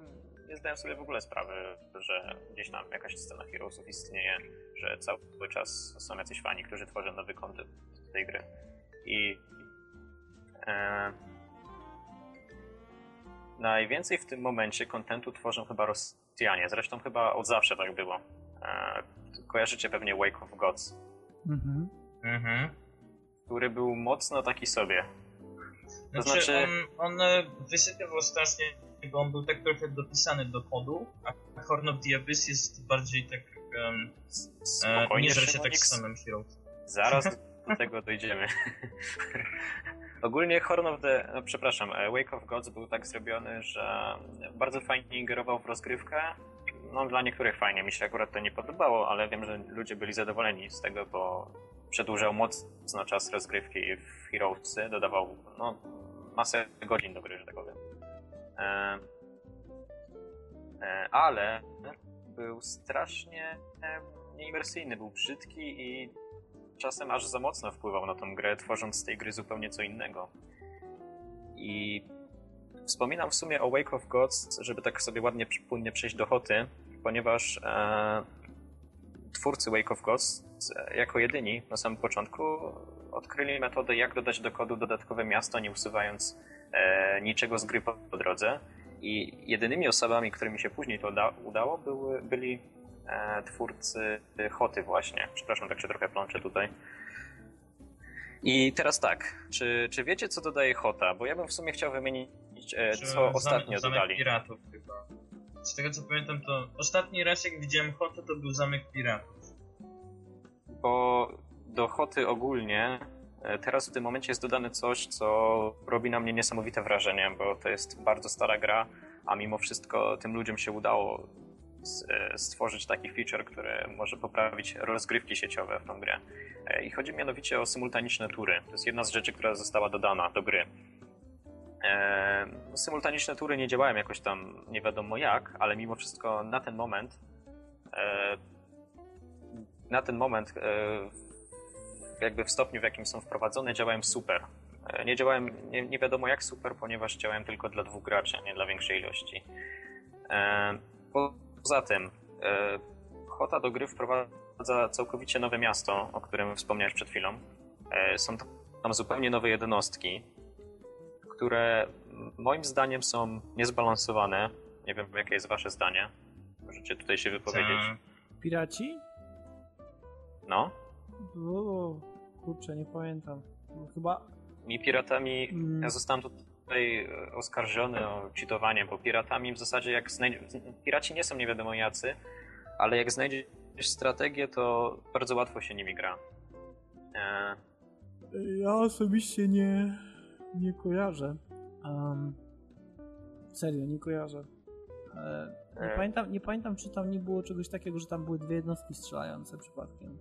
nie zdają sobie w ogóle sprawy, że gdzieś tam jakaś scena Heroesów istnieje, że cały czas są jacyś fani, którzy tworzą nowy content tej gry. I e, najwięcej w tym momencie kontentu tworzą chyba Rosjanie. Zresztą chyba od zawsze tak było. E, kojarzycie pewnie Wake of Gods, Mhm. Mhm. który był mocno taki sobie. Znaczy, znaczy- on, on e, wysypywał strasznie bo on był tak trochę dopisany do kodu, a Horn of the Abyss jest bardziej tak... Um, Spokojnie, nie żre się tak z samym Heroes. Zaraz do tego dojdziemy. Ogólnie Horn of the... No, przepraszam, e, Wake of Gods był tak zrobiony, że bardzo fajnie ingerował w rozgrywkę. No dla niektórych fajnie, mi się akurat to nie podobało, ale wiem, że ludzie byli zadowoleni z tego, bo przedłużał mocno czas rozgrywki w Heroesy, dodawał no, masę godzin do gry, że tak powiem. E, e, ale był strasznie e, nieimersyjny, był brzydki i czasem aż za mocno wpływał na tą grę, tworząc z tej gry zupełnie co innego. I wspominam w sumie o Wake of Gods, żeby tak sobie ładnie, płynnie przejść do Hoty, ponieważ e, twórcy Wake of Gods e, jako jedyni na samym początku odkryli metodę, jak dodać do kodu dodatkowe miasto, nie usuwając e, niczego z gry po, po drodze. I jedynymi osobami, którymi się później to uda, udało, były, byli twórcy Hoty właśnie. Przepraszam, tak się trochę plączę tutaj. I teraz tak, czy, czy wiecie, co dodaje Hota? Bo ja bym w sumie chciał wymienić, e, co ostatnio zamek dodali. piratów chyba. Z tego co pamiętam, to ostatni raz jak widziałem Hotę, to był Zamek Piratów. Bo do Hoty ogólnie e, teraz w tym momencie jest dodane coś, co robi na mnie niesamowite wrażenie, bo to jest bardzo stara gra, a mimo wszystko tym ludziom się udało e, stworzyć taki feature, który może poprawić rozgrywki sieciowe w tą grę. E, I chodzi mianowicie o symultaniczne tury. To jest jedna z rzeczy, która została dodana do gry. E, symultaniczne tury nie działają jakoś tam nie wiadomo jak, ale mimo wszystko na ten moment e, na ten moment jakby w stopniu, w jakim są wprowadzone, działają super. Nie działają nie, nie wiadomo jak super, ponieważ działają tylko dla dwóch graczy, nie dla większej ilości. Poza tym, e, Hota do gry wprowadza całkowicie nowe miasto, o którym wspomniałeś przed chwilą. E, Są tam zupełnie nowe jednostki, które moim zdaniem są niezbalansowane. Nie wiem, jakie jest wasze zdanie. Możecie tutaj się wypowiedzieć. Ta- Piraci? No. O, kurczę, nie pamiętam. No, chyba... Mi piratami. Mm. Ja zostałem tutaj e, oskarżony o cheatowanie, bo piratami w zasadzie jak znajdzie... Piraci nie są nie wiadomo jacy, ale jak znajdziesz strategię, to bardzo łatwo się nimi gra. E, Ja osobiście nie, nie kojarzę. Um, serio, nie kojarzę. E, nie, E. pamiętam, nie pamiętam, czy tam nie było czegoś takiego, że tam były dwie jednostki strzelające przypadkiem.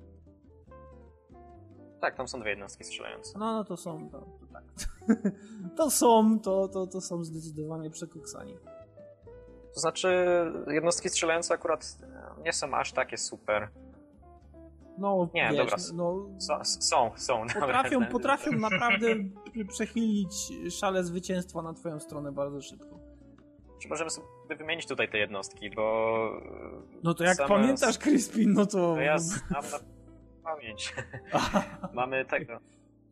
Tak, tam są dwie jednostki strzelające. No, no to są, to, to tak. to są, to, to, to są zdecydowanie przekoksani. To znaczy, jednostki strzelające akurat e, nie są aż takie super. No, Nie, wiesz, dobra. no, Są, są. są potrafią, potrafią naprawdę przechylić szale zwycięstwa na twoją stronę bardzo szybko. Czy możemy sobie wymienić tutaj te jednostki, bo... e, No to jak same- pamiętasz Crispin, no to... To ja znam na pamięć. mamy tego.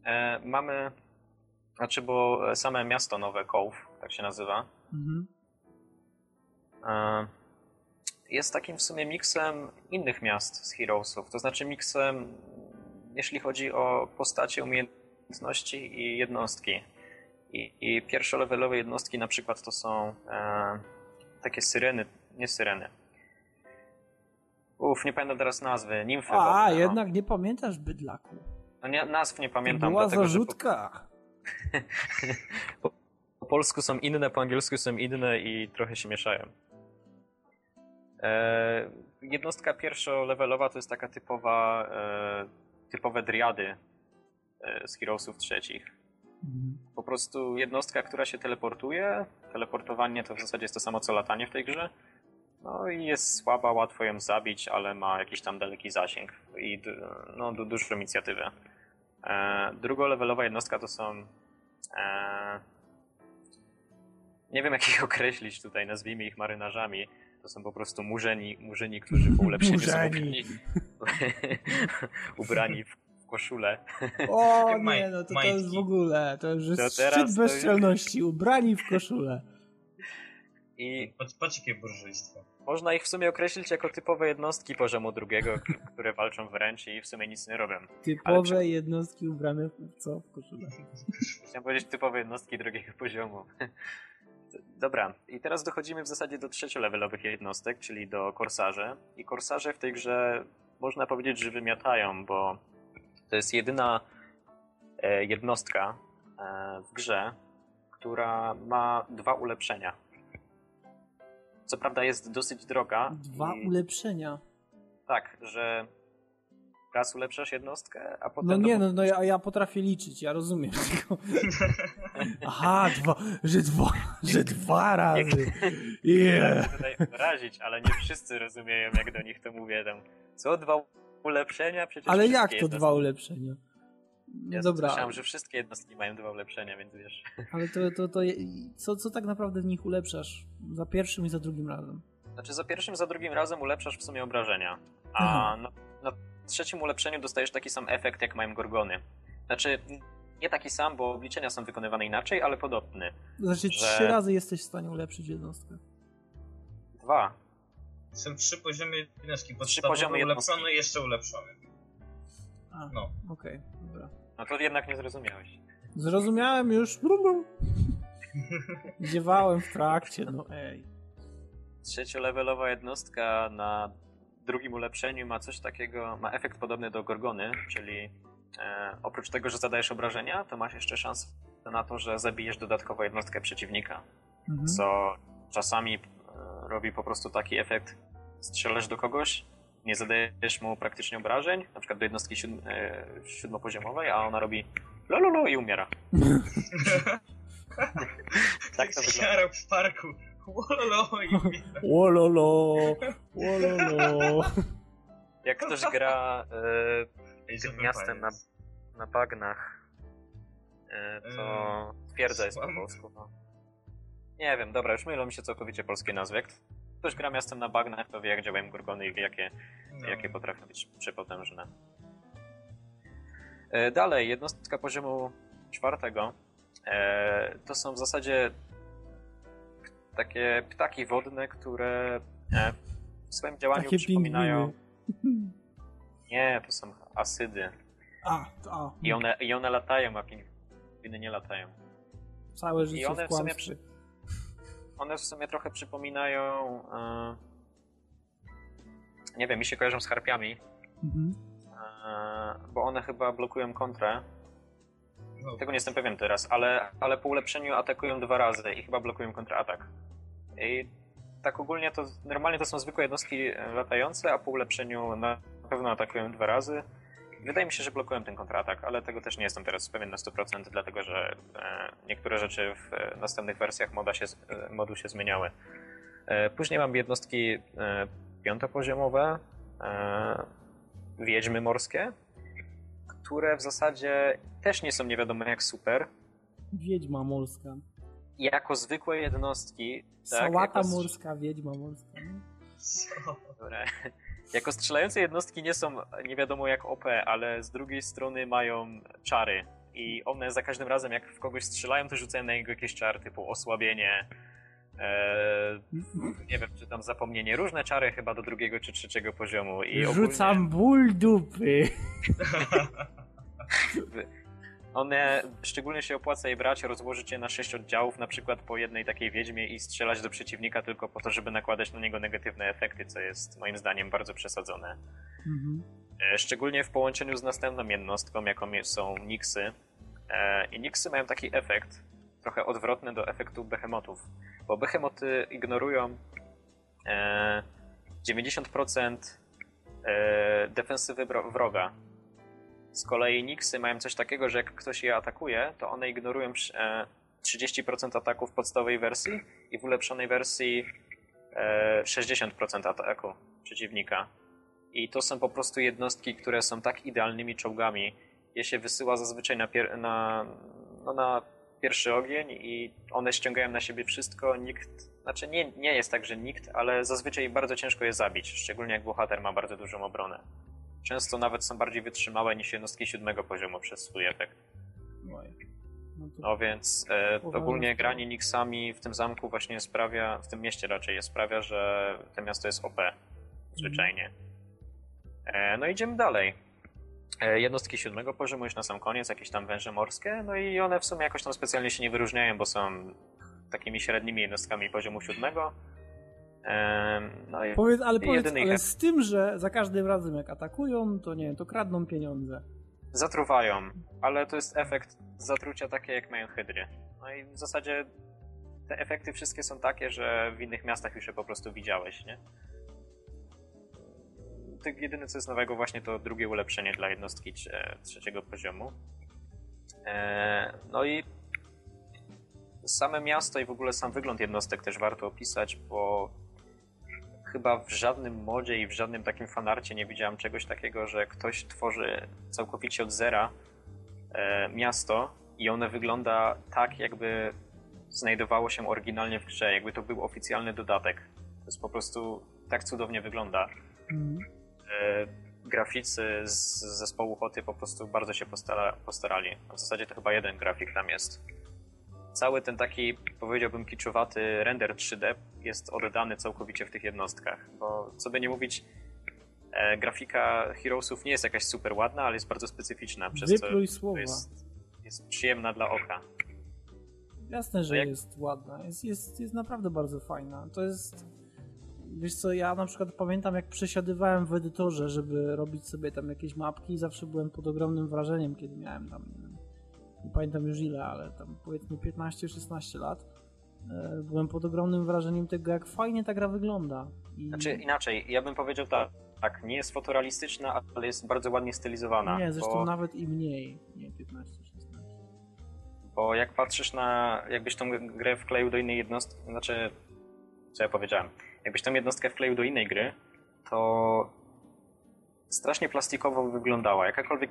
E, mamy. Znaczy, bo same miasto nowe, Cove, tak się nazywa, Mhm. e, jest takim w sumie miksem innych miast z Heroesów. To znaczy miksem, jeśli chodzi o postacie, umiejętności i jednostki. I, i pierwszolevelowe jednostki na przykład to są e, takie syreny, nie syreny. Uf, nie pamiętam teraz nazwy, nimfy. A, no. jednak nie pamiętasz bydlaku. No nie, nazw nie pamiętam. Była dlatego, że zarzutka. Po, po polsku są inne, po angielsku są inne i trochę się mieszają. E, jednostka pierwszolevelowa to jest taka typowa, e, typowe driady e, z Heroesów trzecich. Mhm. Po prostu jednostka, która się teleportuje. Teleportowanie to w zasadzie jest to samo co latanie w tej grze. No i jest słaba, łatwo ją zabić, ale ma jakiś tam daleki zasięg i no, du- dużą inicjatywę. E, drugolevelowa jednostka to są. E, nie wiem jak ich określić tutaj, nazwijmy ich marynarzami. To są po prostu murzeni, murzyni, którzy po ulepszeniu są Murzeni. ubrani, ubrani w, w koszulę. O Maj- nie, no to, to jest w ogóle, to już jest To teraz szczyt bezczelności, ubrani w koszulę. I Patrz, patrz jakie burżujstwo. Można ich w sumie określić jako typowe jednostki poziomu drugiego, które walczą wręcz i w sumie nic nie robią. Typowe Ale jednostki ubrane w co? W koszulę. Chciałem powiedzieć typowe jednostki drugiego poziomu. Dobra, i teraz dochodzimy w zasadzie do trzeciolevelowych jednostek, czyli do korsarze. I korsarze w tej grze można powiedzieć, że wymiatają, bo to jest jedyna e, jednostka e, w grze, która ma dwa ulepszenia. Co prawda jest dosyć droga. Dwa i... ulepszenia. Tak, że raz ulepszasz jednostkę, a potem... No nie, no, no ja, ja potrafię liczyć, ja rozumiem. Tylko... Aha, dwa, że dwa, że dwa razy. Yeah. tutaj wyrazić, ale nie wszyscy rozumieją, jak do nich to mówię. Tam, co, dwa ulepszenia? Przecież ale jak to dwa ulepszenia? Ja Dobra. Słyszałem, że wszystkie jednostki mają dwa ulepszenia, więc wiesz. Ale to, to, to co, co tak naprawdę w nich ulepszasz? Za pierwszym i za drugim razem? Znaczy za pierwszym, za drugim razem ulepszasz w sumie obrażenia. A na, na, trzecim ulepszeniu dostajesz taki sam efekt, jak mają gorgony. Znaczy, nie taki sam, bo obliczenia są wykonywane inaczej, ale podobny. Znaczy, że... trzy razy jesteś w stanie ulepszyć jednostkę. Dwa. Są trzy poziomy jednostki. Trzy poziomy ulepszony i jeszcze ulepszony. A, no. Okej, okay, dobra. No to jednak nie zrozumiałeś. Zrozumiałem już. Dziewałem w trakcie, no ej. Trzeciolevelowa jednostka na drugim ulepszeniu ma coś takiego, ma efekt podobny do Gorgony, czyli e, oprócz tego, że zadajesz obrażenia, to masz jeszcze szansę na to, że zabijesz dodatkowo jednostkę przeciwnika. Mhm. Co czasami e, robi po prostu taki efekt, strzelasz do kogoś, nie zadajesz mu praktycznie obrażeń, na przykład do jednostki siódm, e, siódmopoziomowej, a ona robi lololo i umiera. tak to wygląda. w parku. Wololo i umiera. Wololo, wololo. Jak ktoś gra e, tym miastem na, na bagnach, e, to twierdza jest po polsku. No. Nie wiem, dobra, już mylą mi się całkowicie polskie nazwy. Jak ktoś gra miastem na bagnach, to wie jak działają gorgony i wie jakie, no. jakie potrafią być przepotężne. E, dalej, jednostka poziomu czwartego e, to są w zasadzie takie ptaki wodne, które e, w swoim działaniu takie przypominają... Pingwiny. Nie, to są asydy. A, a. I one, I one latają, a pingwiny nie latają. Całe życie I one w, w sumie przy, one w sumie trochę przypominają. E, nie wiem, mi się kojarzą z harpiami. Mhm. E, bo one chyba blokują kontrę. No. Tego nie jestem pewien teraz, ale, ale po ulepszeniu atakują dwa razy i chyba blokują kontratak. I tak ogólnie to normalnie to są zwykłe jednostki latające, a po ulepszeniu na pewno atakują dwa razy. Wydaje mi się, że blokują ten kontratak, ale tego też nie jestem teraz pewien na 100%, dlatego że e, niektóre rzeczy w e, następnych wersjach moda się, e, modu się zmieniały. Później mam jednostki piątopoziomowe, wiedźmy morskie, które w zasadzie też nie są nie wiadomo jak super. Wiedźma morska. Jako zwykłe jednostki. Tak, Sałata jako... morska, wiedźma morska. Dobra. Jako strzelające jednostki nie są nie wiadomo jak OP, ale z drugiej strony mają czary. I one za każdym razem, jak w kogoś strzelają, to rzucają na niego jakieś czary, typu osłabienie, Eee, nie wiem, czy tam zapomnienie. Różne czary chyba do drugiego czy trzeciego poziomu. I Rzucam ogólnie... ból dupy. One szczególnie się opłaca je brać, rozłożyć je na sześć oddziałów, na przykład po jednej takiej wiedźmie i strzelać do przeciwnika tylko po to, żeby nakładać na niego negatywne efekty, co jest moim zdaniem bardzo przesadzone. Mhm. E, szczególnie w połączeniu z następną jednostką, jaką są Nixy. E, I Nixy mają taki efekt, trochę odwrotny do efektu behemotów, bo behemoty ignorują 90% e, defensywy wroga, z kolei Nixy mają coś takiego, że jak ktoś je atakuje, to one ignorują 30% e, ataku w podstawowej wersji i w ulepszonej wersji 60% e, ataku przeciwnika. I to są po prostu jednostki, które są tak idealnymi czołgami. Je się wysyła zazwyczaj na, pier na, no na pierwszy ogień i one ściągają na siebie wszystko. Nikt, znaczy nie, nie jest tak, że nikt, ale zazwyczaj bardzo ciężko je zabić, szczególnie jak bohater ma bardzo dużą obronę często nawet są bardziej wytrzymałe niż jednostki siódmego poziomu przez swój efekt. No, no więc e, ogólnie granie Nixami w tym zamku właśnie sprawia, w tym mieście raczej sprawia, że to miasto jest OP zwyczajnie. E, no idziemy dalej. E, jednostki siódmego poziomu już na sam koniec, jakieś tam węże morskie, no i one w sumie jakoś tam specjalnie się nie wyróżniają, bo są takimi średnimi jednostkami poziomu siódmego. No i Powiedz, ale powiedz, ale z tym, że za każdym razem jak atakują, to nie to kradną pieniądze. zatruwają, ale to jest efekt zatrucia takie jak mają hydry. No i w zasadzie te efekty wszystkie są takie, że w innych miastach już je po prostu widziałeś, nie? Jedyne co jest nowego właśnie to drugie ulepszenie dla jednostki trze- trzeciego poziomu. E, No i same miasto i w ogóle sam wygląd jednostek też warto opisać, bo chyba w żadnym modzie i w żadnym takim fanarcie nie widziałem czegoś takiego, że ktoś tworzy całkowicie od zera e, miasto i one wygląda tak, jakby znajdowało się oryginalnie w grze, jakby to był oficjalny dodatek. To jest po prostu tak cudownie wygląda. Mhm. E, graficy z zespołu Hoty po prostu bardzo się postara, postarali. W zasadzie to chyba jeden grafik tam jest. Cały ten taki, powiedziałbym, kiczowaty render 3D jest oddany całkowicie w tych jednostkach, bo co by nie mówić, e, grafika Heroesów nie jest jakaś super ładna, ale jest bardzo specyficzna, przez co Wypluj to słowa. jest, jest przyjemna dla oka. Jasne, że jak- jest ładna. Jest, jest, jest naprawdę bardzo fajna. To jest. Wiesz co, ja na przykład pamiętam jak przesiadywałem w edytorze, żeby robić sobie tam jakieś mapki i zawsze byłem pod ogromnym wrażeniem, kiedy miałem tam, nie, pamiętam już ile, ale tam powiedzmy 15-16 lat. E, Byłem pod ogromnym wrażeniem tego, jak fajnie ta gra wygląda. I... Znaczy inaczej, ja bym powiedział tak, tak, nie jest fotorealistyczna, ale jest bardzo ładnie stylizowana. Nie, zresztą bo... nawet i mniej. Nie 15-16. Bo jak patrzysz na, jakbyś tą grę wkleił do innej jednostki, znaczy, co ja powiedziałem, jakbyś tą jednostkę wkleił do innej gry, to strasznie plastikowo wyglądała. Jakakolwiek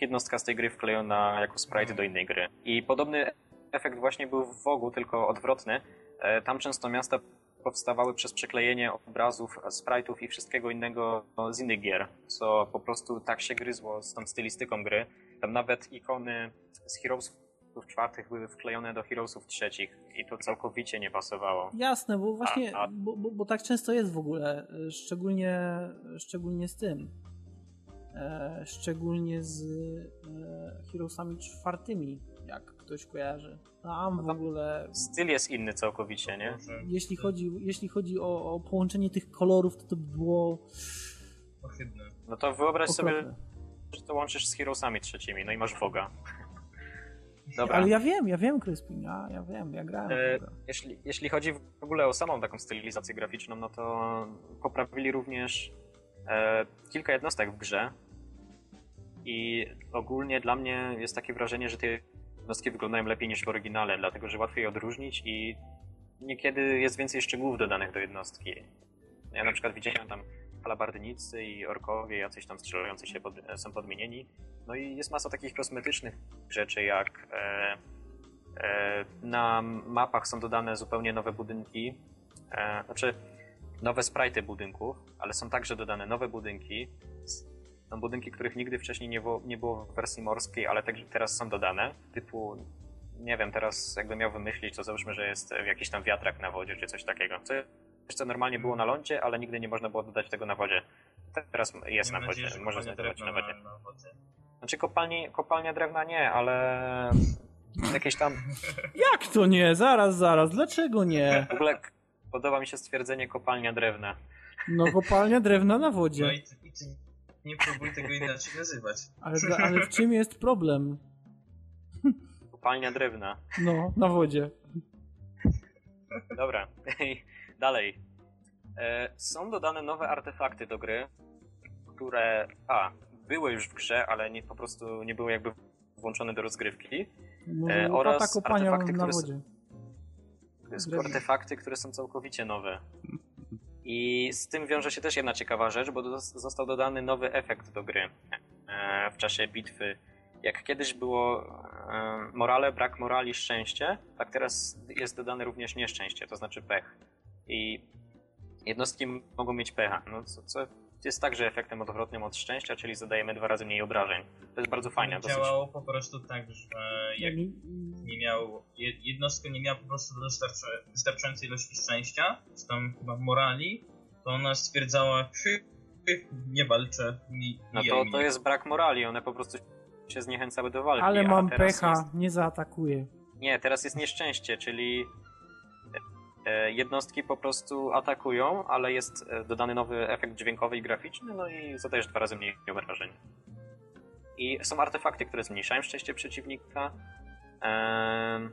jednostka z tej gry wklejona jako sprite do innej gry. I podobny efekt właśnie był w Wogu, tylko odwrotny. E, Tam często miasta powstawały przez przeklejenie obrazów, sprite'ów i wszystkiego innego z innych gier, co po prostu tak się gryzło z tą stylistyką gry. Tam nawet ikony z Heroesów czwartych były wklejone do Heroesów trzecich i to całkowicie nie pasowało. Jasne, bo właśnie, A- a- Bo, bo, bo tak często jest w ogóle, szczególnie, szczególnie z tym. E, szczególnie z e, Heroesami czwartymi, jak ktoś kojarzy. Tam w No ogóle, Styl jest inny całkowicie, nie? Jeśli chodzi, jeśli chodzi o, o połączenie tych kolorów, to to by było ohydne. No to wyobraź sobie, że to łączysz z Heroesami trzecimi, no i masz Woga. Dobra. Ale ja wiem, ja wiem, Kryspin, ja, ja wiem, ja grałem E. Jeśli, jeśli chodzi w ogóle o samą taką stylizację graficzną, no to poprawili również e, kilka jednostek w grze i ogólnie dla mnie jest takie wrażenie, że te jednostki wyglądają lepiej niż w oryginale, dlatego że łatwiej je odróżnić i niekiedy jest więcej szczegółów dodanych do jednostki. Ja na przykład widziałem tam halabardnicy i orkowie, jacyś tam strzelający się pod, są podmienieni. No i jest masa takich kosmetycznych rzeczy, jak e, e, na mapach są dodane zupełnie nowe budynki, e, znaczy nowe sprite budynków, ale są także dodane nowe budynki. Są budynki, których nigdy wcześniej nie było, nie było w wersji morskiej, ale także teraz są dodane. Typu, nie wiem, teraz jakbym miał wymyślić, to załóżmy, że jest jakiś tam wiatrak na wodzie, czy coś takiego. Coś, co normalnie było na lądzie, ale nigdy nie można było dodać tego na wodzie. Teraz jest Mam na wodzie, można znajdować na wodzie. Na, na wodzie. Znaczy kopalni, kopalnia drewna nie, ale jakieś tam... Jak to nie? Zaraz, zaraz, dlaczego nie? W ogóle podoba mi się stwierdzenie kopalnia drewna. No kopalnia drewna na No wodzie. i ty, i ty nie próbuj tego inaczej nazywać. Ale, ale w czym jest problem? Kopalnia drewna. No, na wodzie. Dobra, dalej. E, są dodane nowe artefakty do gry, które a, były już w grze, ale nie, po prostu nie były jakby włączone do rozgrywki. E, łopata oraz artefakty, na które wodzie. To są artefakty, które są całkowicie nowe. I z tym wiąże się też jedna ciekawa rzecz, bo został dodany nowy efekt do gry e, w czasie bitwy. Jak kiedyś było e, morale, brak morali, szczęście, tak teraz jest dodane również nieszczęście, to znaczy pech. I jednostki mogą mieć pecha, no, co, co jest także efektem odwrotnym od szczęścia, czyli zadajemy dwa razy mniej obrażeń. To jest bardzo fajne. Dosyć... Działało po prostu tak, że jak Nie- nie miał, je- jednostka nie miała po prostu wystarczy- wystarczającej ilości szczęścia, czy tam chyba morali, to ona stwierdzała, "Hy, hy, nie walczę, mi, No to, mnie". to jest brak morali, one po prostu się zniechęcały do walki. Ale mam pecha, Jest... nie zaatakuję. Nie, teraz jest nieszczęście, czyli jednostki po prostu atakują, ale jest e, dodany nowy efekt dźwiękowy i graficzny, no i zadajesz dwa razy mniej obrażeń. I są artefakty, które zmniejszają szczęście przeciwnika. Ehm,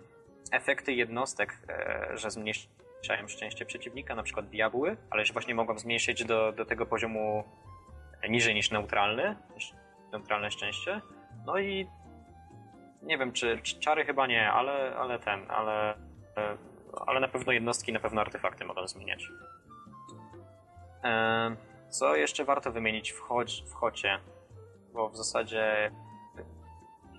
efekty jednostek, e, że zmniejszają szczęście przeciwnika, na przykład diabły, ale że właśnie mogą zmniejszyć do, do tego poziomu niżej niż neutralny, neutralne szczęście. No i nie wiem, czy, czy czary chyba nie, ale, ale ten, ale, e, ale na pewno jednostki, na pewno artefakty mogą zmieniać. E, co jeszcze warto wymienić w, w chocie? Bo w zasadzie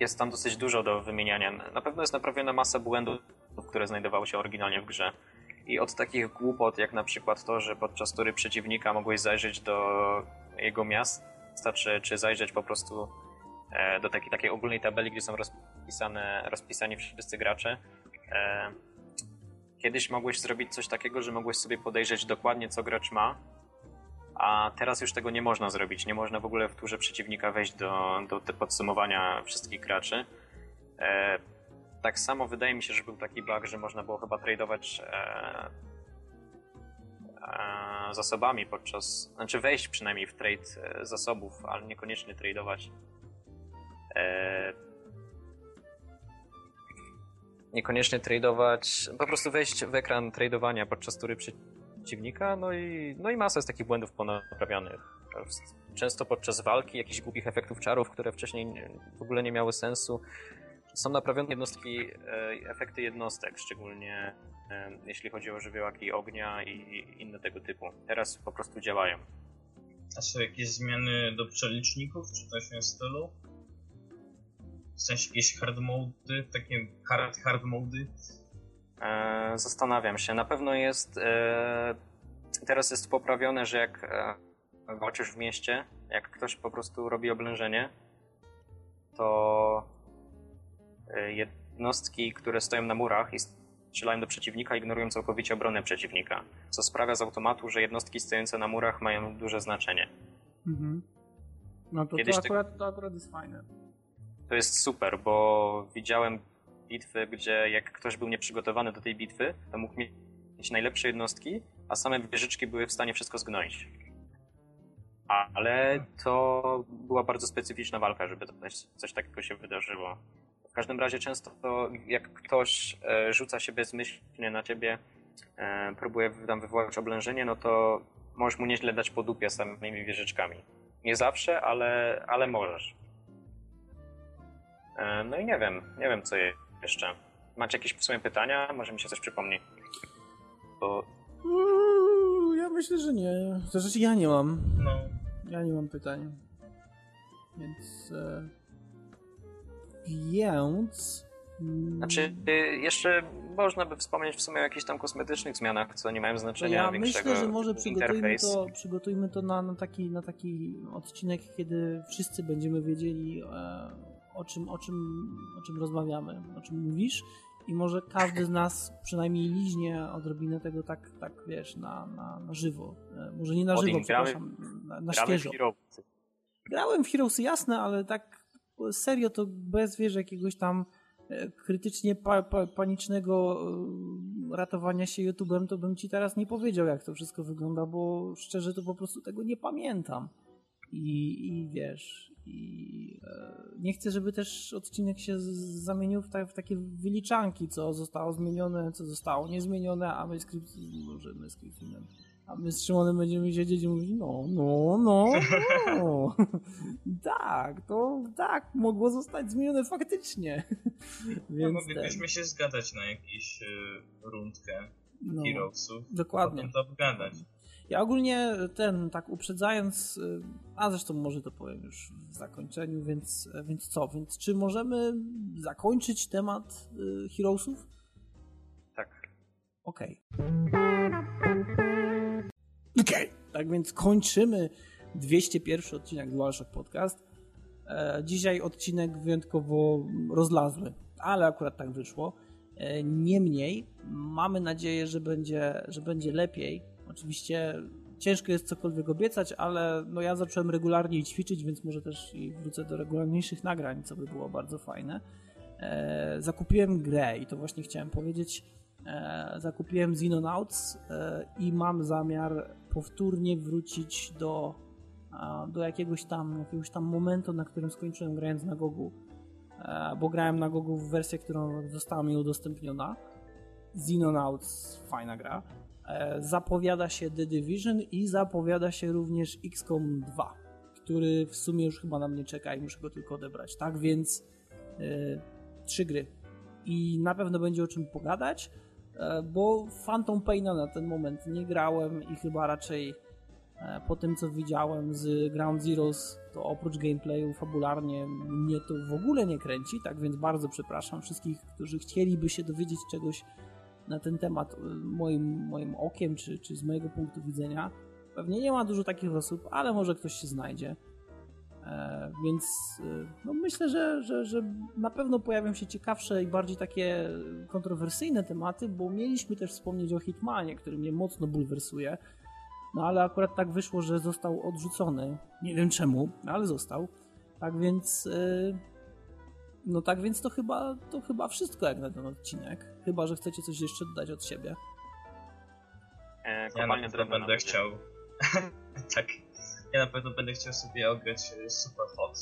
jest tam dosyć dużo do wymieniania. Na pewno jest naprawiona masa błędów, które znajdowały się oryginalnie w grze. I od takich głupot, jak na przykład to, że podczas tury przeciwnika mogłeś zajrzeć do jego miasta, czy, czy zajrzeć po prostu e, do takiej, takiej ogólnej tabeli, gdzie są rozpisane, rozpisani wszyscy gracze. Kiedyś mogłeś zrobić coś takiego, że mogłeś sobie podejrzeć dokładnie, co gracz ma, a teraz już tego nie można zrobić. Nie można w ogóle w turze przeciwnika wejść do, do podsumowania wszystkich graczy. E, tak samo wydaje mi się, że był taki bug, że można było chyba tradować e, e, zasobami podczas, znaczy wejść przynajmniej w trade e, zasobów, ale niekoniecznie tradować. E, niekoniecznie tradować, po prostu wejść w ekran tradowania podczas tury przeciwnika, no i, no i masa jest takich błędów ponaprawianych. Często podczas walki, jakichś głupich efektów czarów, które wcześniej w ogóle nie miały sensu. Są naprawione jednostki, e, efekty jednostek, szczególnie e, jeśli chodzi o żywiołaki ognia i inne tego typu. Teraz po prostu działają. A są jakieś zmiany do przeliczników, czy coś w stylu? W sensie jakieś hard mody, takie hard, hard mody? E, zastanawiam się. Na pewno jest. E, teraz jest poprawione, że jak e, walczysz w mieście, jak ktoś po prostu robi oblężenie, to e, jednostki, które stoją na murach i strzelają do przeciwnika, ignorują całkowicie obronę przeciwnika. Co sprawia z automatu, że jednostki stojące na murach mają duże znaczenie. Mhm. No to, to, akurat, to akurat jest fajne. To jest super, bo widziałem bitwy, gdzie jak ktoś był nieprzygotowany do tej bitwy, to mógł mieć najlepsze jednostki, a same wieżyczki były w stanie wszystko zgnoić. Ale to była bardzo specyficzna walka, żeby coś, takiego się wydarzyło. W każdym razie często to, jak ktoś e, rzuca się bezmyślnie na ciebie, e, próbuje tam wywołać oblężenie, no to możesz mu nieźle dać po dupie samymi wieżyczkami. Nie zawsze, ale, ale możesz. E, no i nie wiem, nie wiem co jeszcze. Macie jakieś w sumie pytania? Może mi się coś przypomni. Bo... ja myślę, że nie. Zresztą ja nie mam. No. Ja nie mam pytań. Więc... E... Więc... Znaczy, y, jeszcze można by wspomnieć w sumie o jakichś tam kosmetycznych zmianach, co nie mają znaczenia ja większego. myślę, że może przygotujmy to, przygotujmy to na, na, taki, na taki odcinek, kiedy wszyscy będziemy wiedzieli e, o czym, o, czym, o czym rozmawiamy, o czym mówisz i może każdy z nas przynajmniej liźnie odrobinę tego tak, tak wiesz, na, na, na żywo. E, może nie na Odin, żywo, przepraszam, na, na świeżo. W Grałem w Heroesy, jasne, ale tak serio to bez, wiesz, jakiegoś tam e, krytycznie pa, pa, panicznego e, ratowania się YouTube'em, to bym ci teraz nie powiedział, jak to wszystko wygląda, bo szczerze to po prostu tego nie pamiętam. I, i wiesz, i e, nie chcę, żeby też odcinek się zamienił w, ta, w, takie wyliczanki, co zostało zmienione, co zostało niezmienione, a my z może my z a my z Szymonem będziemy siedzieć i mówić, no, no, no, no. tak, to tak, mogło zostać zmienione faktycznie. Więc no, moglibyśmy się zgadać na jakąś y, rundkę no, Heroesów. Dokładnie. To obgadać. Ja ogólnie ten, tak uprzedzając, y, a zresztą może to powiem już w zakończeniu, więc, więc co? Więc czy możemy zakończyć temat y, Heroesów? Tak. Okej. Okay. Okej. Okay. Tak więc kończymy 201 odcinek DualShock Podcast. E, dzisiaj odcinek wyjątkowo rozlazły, ale akurat tak wyszło. E, niemniej mamy nadzieję, że będzie, że będzie lepiej Oczywiście ciężko jest cokolwiek obiecać, ale no ja zacząłem regularnie ćwiczyć, więc może też i wrócę do regularniejszych nagrań, co by było bardzo fajne. E, zakupiłem grę i to właśnie chciałem powiedzieć. E, zakupiłem Xenonauts e, i mam zamiar powtórnie wrócić do, e, do jakiegoś tam, jakiegoś tam momentu, na którym skończyłem grając na Gogu. E, bo grałem na Gogu w wersję, którą została mi udostępniona. Xenonauts, fajna gra. E, zapowiada się The Division i zapowiada się również XCOM 2, który w sumie już chyba na mnie czeka i muszę go tylko odebrać. Tak więc e, trzy gry. I na pewno będzie o czym pogadać, e, bo Phantom Paina na ten moment nie grałem i chyba raczej e, po tym co widziałem z Ground Zeroes, to oprócz gameplayu fabularnie mnie to w ogóle nie kręci, tak więc bardzo przepraszam wszystkich, którzy chcieliby się dowiedzieć czegoś na ten temat y, moim, moim okiem, czy, czy z mojego punktu widzenia. Pewnie nie ma dużo takich osób, ale może ktoś się znajdzie. E, więc y, no myślę, że, że, że na pewno pojawią się ciekawsze i bardziej takie kontrowersyjne tematy, bo mieliśmy też wspomnieć o Hitmanie, który mnie mocno bulwersuje. No ale akurat tak wyszło, że został odrzucony. Nie wiem czemu, ale został. Tak więc. y, No tak więc to chyba, to chyba wszystko jak na ten odcinek. Chyba, że chcecie coś jeszcze dodać od siebie. E, Ja na pewno będę na chciał. tak. Ja na pewno będę chciał sobie ograć e, Super Hot.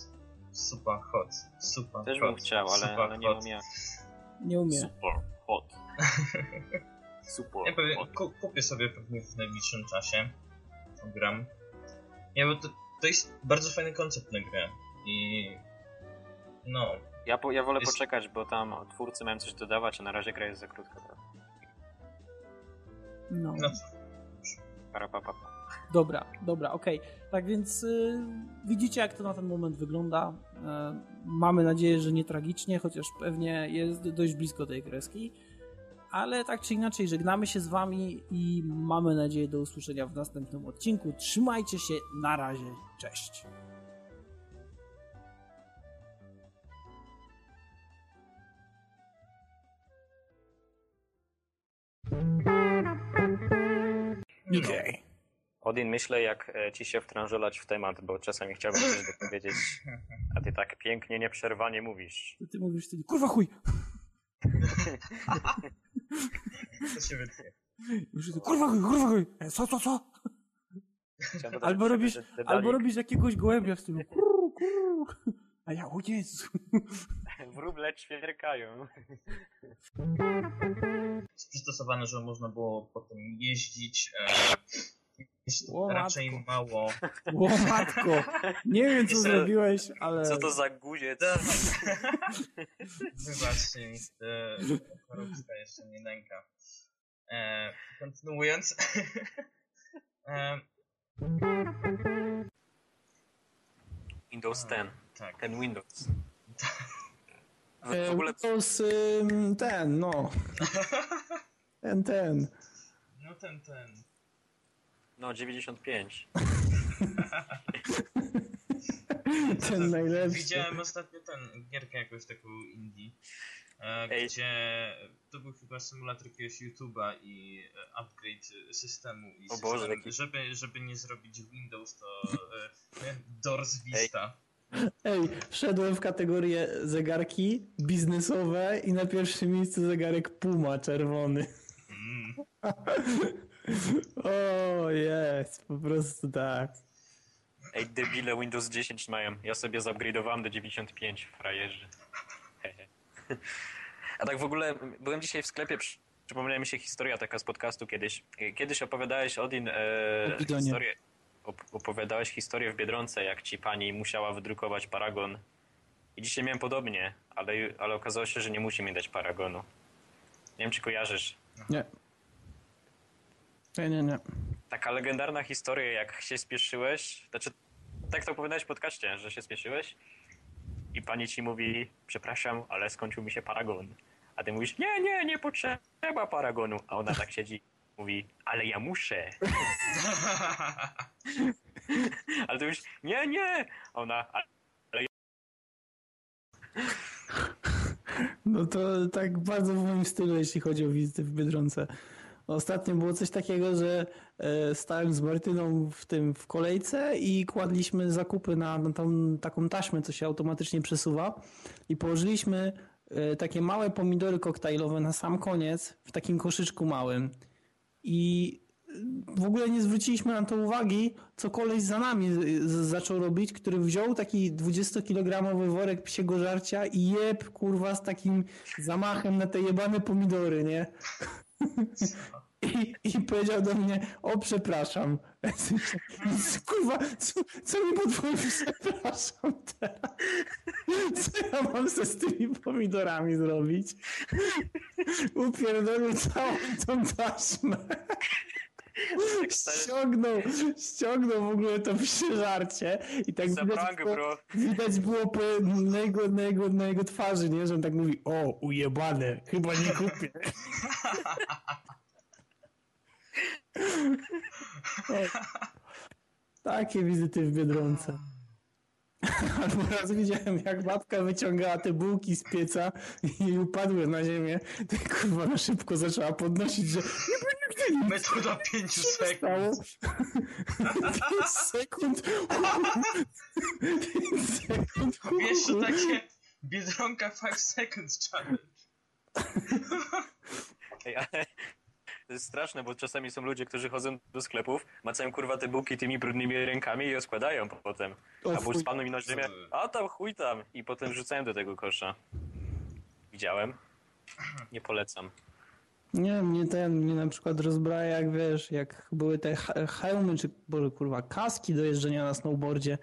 Super Hot. Super Też hot. bym chciał, ale, super ale nie jak. Nie umiem. Super hot. Super Ja pewnie hot. ku, kupię sobie pewnie w najbliższym czasie. gram. Nie, bo to, to jest bardzo fajny koncept na grę. I. No. Ja, po, ja wolę Jest- poczekać, bo tam twórcy mają coś dodawać, a na razie gra jest za krótka. trochę. No. no Para, pa, pa, pa. Dobra, dobra, okej. Tak więc y, widzicie, jak to na ten moment wygląda. E, mamy nadzieję, że nie tragicznie, chociaż pewnie jest dość blisko tej kreski. Ale tak czy inaczej, żegnamy się z wami i mamy nadzieję do usłyszenia w następnym odcinku. Trzymajcie się, na razie, cześć. Okej. Odin, myślę, jak e, ci się wtrążolać w temat, bo czasami chciałbym coś dopowiedzieć, a ty tak pięknie, nieprzerwanie mówisz. To ty mówisz wtedy, kurwa chuj! to się wytnie. Już kurwa chuj, kurwa chuj! E, Co, co, co? Dodać, Albo robisz-. Albo robisz jakiegoś gołębia w stylu kurru, kurru. A ja, o Jezu. Wróble ćwierkają. Przystosowane, że można było potem jeździć. E, jest O, raczej matko. mało. O matko, nie wiem co Jest- zrobiłeś, ale... Co to za guziec? Wybaczcie mi, e, chorobska jeszcze mnie nęka. E, kontynuując. e, Windows 10. tak. Ten Windows. E, w ogóle Windows, ym, ten, no. Ten, ten. No ten, ten. no 95. Ten najlepszy. Widziałem ostatnio ten, gierkę jakąś taką indie, e, Ej. gdzie to był chyba symulator jakiegoś YouTube'a i e, upgrade systemu i O Boże, system, jaki- żeby, żeby nie zrobić Windows to e, Doors Vista. Ej, wszedłem w kategorię zegarki biznesowe i na pierwszym miejscu zegarek Puma czerwony. Mm. O, jest, po prostu tak. Ej, debile Windows 10 mają. Ja sobie zupgrade'owałem do 95, frajerzy. A tak w ogóle, byłem dzisiaj w sklepie, przy- przypomniała mi się historia taka z podcastu kiedyś. Kiedyś opowiadałeś, Odin, e, historię, opowiadałeś historię w Biedronce, jak ci pani musiała wydrukować paragon. I dzisiaj miałem podobnie, ale, ale okazało się, że nie musi mi dać paragonu. Nie wiem, czy kojarzysz. Nie. Nie, nie, nie. Taka legendarna historia, jak się spieszyłeś, znaczy tak to opowiadałeś w podcaście, że się spieszyłeś i pani ci mówi, przepraszam, ale skończył mi się paragon. A ty mówisz, nie, nie, nie potrzeba paragonu. A ona tak siedzi, mówi, ale ja muszę. Ale ty mówisz, nie, nie. Ona, "A- No to tak bardzo w moim stylu, jeśli chodzi o wizyty w Biedronce. Ostatnio było coś takiego, że e, stałem z Martyną w tym w kolejce i kładliśmy zakupy na, na tą taką taśmę, co się automatycznie przesuwa i położyliśmy e, takie małe pomidory koktajlowe na sam koniec w takim koszyczku małym. I w ogóle nie zwróciliśmy na to uwagi, co koleś za nami zaczął robić, który wziął taki 20-kilogramowy worek psiego żarcia i jeb, kurwa, z takim zamachem na te jebane pomidory, nie? I, I powiedział do mnie, o przepraszam. Kurwa, co, co mi podwójnie przepraszam teraz? Co ja mam ze z tymi pomidorami zrobić? Upierdolił całą tą taśmę. Ściągnął, ściągnął w ogóle to psie żarcie i tak widać było, bro. widać było po, na, jego, na, jego, na jego twarzy, nie? że on tak mówi, o ujebane, chyba nie kupię. O, Takie wizyty w Biedronce. Albo raz widziałem, jak babka wyciągała te bułki z pieca i upadły na ziemię. To kurwa na szybko zaczęła podnosić, że nie nigdy Metoda 5 stało. sekund. 5 sekund. 5 sekund. Wiesz, to takie Biedronka 5 seconds challenge. Ej, ale to jest straszne, bo czasami są ludzie, którzy chodzą do sklepów, macają kurwa te bułki tymi brudnymi rękami i je składają potem. O Albo chuj. spadną mi na ziemię, a tam chuj tam i potem wrzucają do tego kosza. Widziałem. Nie polecam. Nie, mnie ten, mnie na przykład rozbraja, jak wiesz, jak były te he- hełmy, czy boże, kurwa, kaski do jeżdżenia na snowboardzie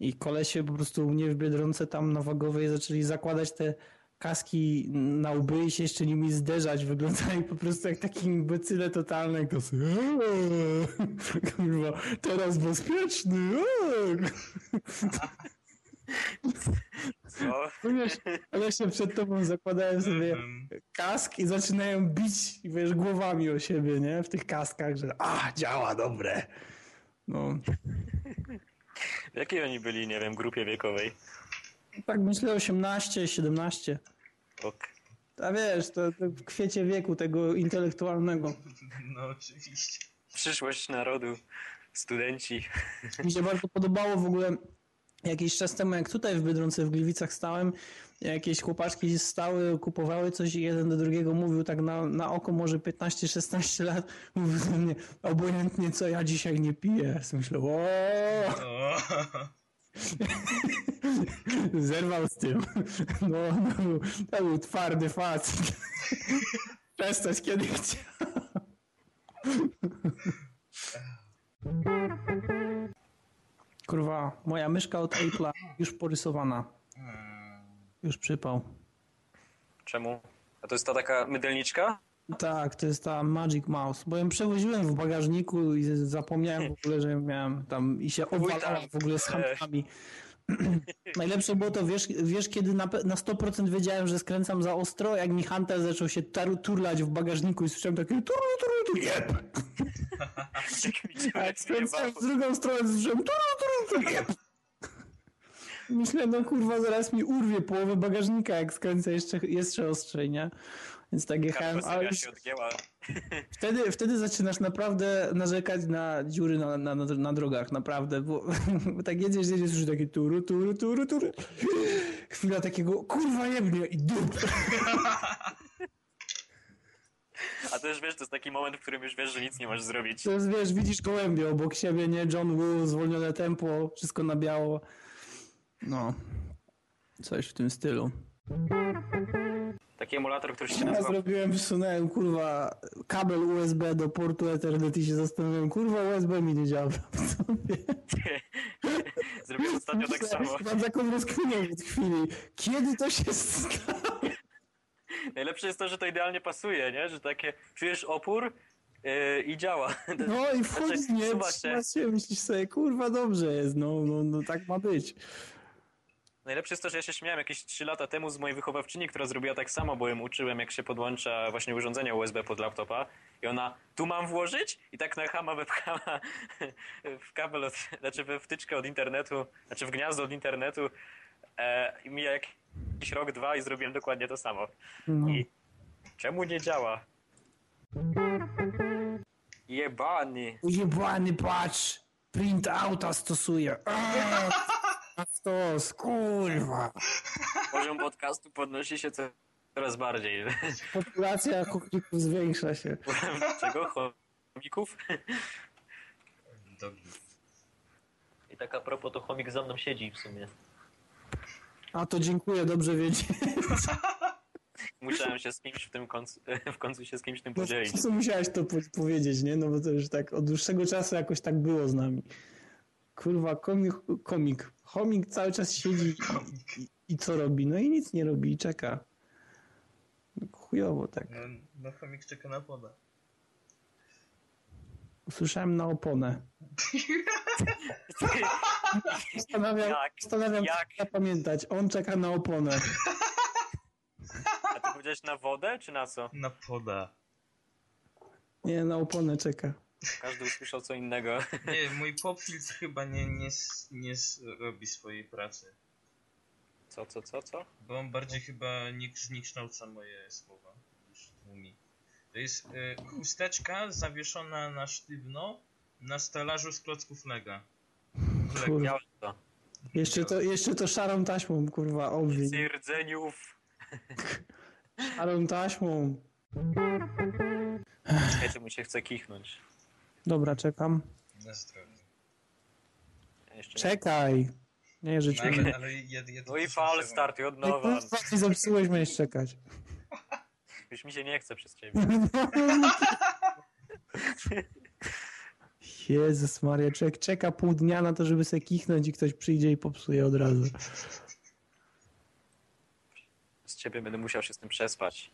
i kolesie po prostu u mnie w Biedronce tam na Wagowej zaczęli zakładać te kaski na łby i się jeszcze nimi zderzać. Wyglądali po prostu jak takie imbecyle totalne. To sobie, "Eee, kurwa, teraz bezpieczny. eee". Co? Wiesz, ale się przed tobą zakładałem sobie kask i zaczynają bić, wiesz, głowami o siebie, nie? W tych kaskach, że a, działa, dobre. No, W jakiej oni byli, nie wiem, grupie wiekowej? Tak myślę 18, 17. Ok. A wiesz, to, to w kwiecie wieku tego intelektualnego. No oczywiście. Przyszłość narodu, studenci. Mi się bardzo podobało w ogóle jakiś czas temu, jak tutaj w Biedronce w Gliwicach stałem, jakieś chłopaczki stały, kupowały coś i jeden do drugiego mówił tak na, na oko może 15-16 lat, mówił do mnie, obojętnie co ja dzisiaj nie piję. Myślę, O, zerwał z tym. No, był, to był twardy facet. Przestać kiedy chciał. Kurwa, moja myszka od Apple'a już porysowana. Już przypał. Czemu? A to jest ta taka mydelniczka? Tak, to jest ta Magic Mouse, bo ją przewoziłem w bagażniku i zapomniałem w ogóle, że ją miałem tam i się obwalała w ogóle z hampami. Najlepsze było to, wiesz, wiesz kiedy na, na 100% wiedziałem, że skręcam za ostro, jak mi Hunter zaczął się taru, turlać w bagażniku i słyszałem takie turu, turu, turu, jeb. A jak skręcałem w drugą stronę, słyszałem turu, turu, turu, jeb. Myślę, no kurwa, zaraz mi urwie połowę bagażnika, jak skręcę jeszcze, jeszcze ostrzej, nie? Więc tak jechałem, Karoseria już się odgięła. wtedy, wtedy zaczynasz naprawdę narzekać na dziury na, na, na, na drogach, naprawdę, bo, bo tak jedziesz, jedziesz już takie turu, turu, turu, turu. Chwila takiego, kurwa jebnie i dup. A to już wiesz, to jest taki moment, w którym już wiesz, że nic nie możesz zrobić. To jest, wiesz, widzisz gołębie obok siebie, nie? John Woo, zwolnione tempo, wszystko na biało. No, coś w tym stylu. Taki emulator, który się Ja nazywa... zrobiłem, wsunąłem, kurwa, kabel USB do portu Ethernet i się zastanawiałem, kurwa, USB mi nie działa. Zrobiłem ostatnio tak samo. Mam taką rozkminę od chwili. Kiedy to się stało? Najlepsze jest to, że to idealnie pasuje, nie? Że takie czujesz opór yy, i działa. No i wchodzi, Znaczy, nie? suwa się. Trzyma się, myślisz sobie, kurwa, dobrze jest, no, no, no tak ma być. Najlepsze jest to, że ja się śmiałem jakieś 3 lata temu z mojej wychowawczyni, która zrobiła tak samo, bo ją uczyłem, jak się podłącza właśnie urządzenia USB pod laptopa. I ona, tu mam włożyć? I tak na chama wepchała w kabel, od, znaczy we wtyczkę od internetu, znaczy w gniazdo od internetu. E, I mija jakiś rok, dwa i zrobiłem dokładnie to samo. No. I czemu nie działa? Jebany. Ujebany, patrz! Print outa stosuje. Aaa, Stos, kurwa. Poziom podcastu podnosi się co- coraz bardziej. Populacja chłopików zwiększa się. Czego? Chomików? Dogi. I tak a propos, to chomik za mną siedzi w sumie. A to dziękuję, dobrze wiedzieć. Musiałem się z kimś w tym końcu, w końcu się z kimś tym No, podzielić. po co musiałeś to po- powiedzieć, nie? No bo to już tak od dłuższego czasu jakoś tak było z nami. Kurwa, komik, komik. Chomik cały czas siedzi i, i, i co robi? No i nic nie robi i czeka. Chujowo tak. No, no chomik czeka na poda. Usłyszałem na oponę. Zastanawiam, Jak? zastanawiam Jak? jak zapamiętać. On czeka na oponę. A ty powiedziałeś na wodę, czy na co? Na poda. Nie, na oponę czeka. Każdy usłyszał co innego. Nie, mój popfiltr chyba nie, nie, nie robi swojej pracy. Co, co, co, co? Bo on bardziej chyba nie, nie kształca moje słowa niż tłumi. To jest y, chusteczka zawieszona na sztywno na stelażu z klocków Lega. Kurwa. To. Jeszcze to, jeszcze to szarą taśmą, kurwa, obwiń. Z rdzeniów. Szarą taśmą. Czekajcie, mu się chce kichnąć. Dobra, czekam. Na zdrowie. Jeszcze. Czekaj. Nie, że No, cię... ale, ale ja No i też fal muszę- start i od No, nowa. kurwa, nie zepsułeś, miałeś czekać. Już mi się nie chce przez ciebie. Jezus Maria, człowiek czeka pół dnia na to, żeby sobie kichnąć i ktoś przyjdzie i popsuje od razu. Z ciebie będę musiał się z tym przespać.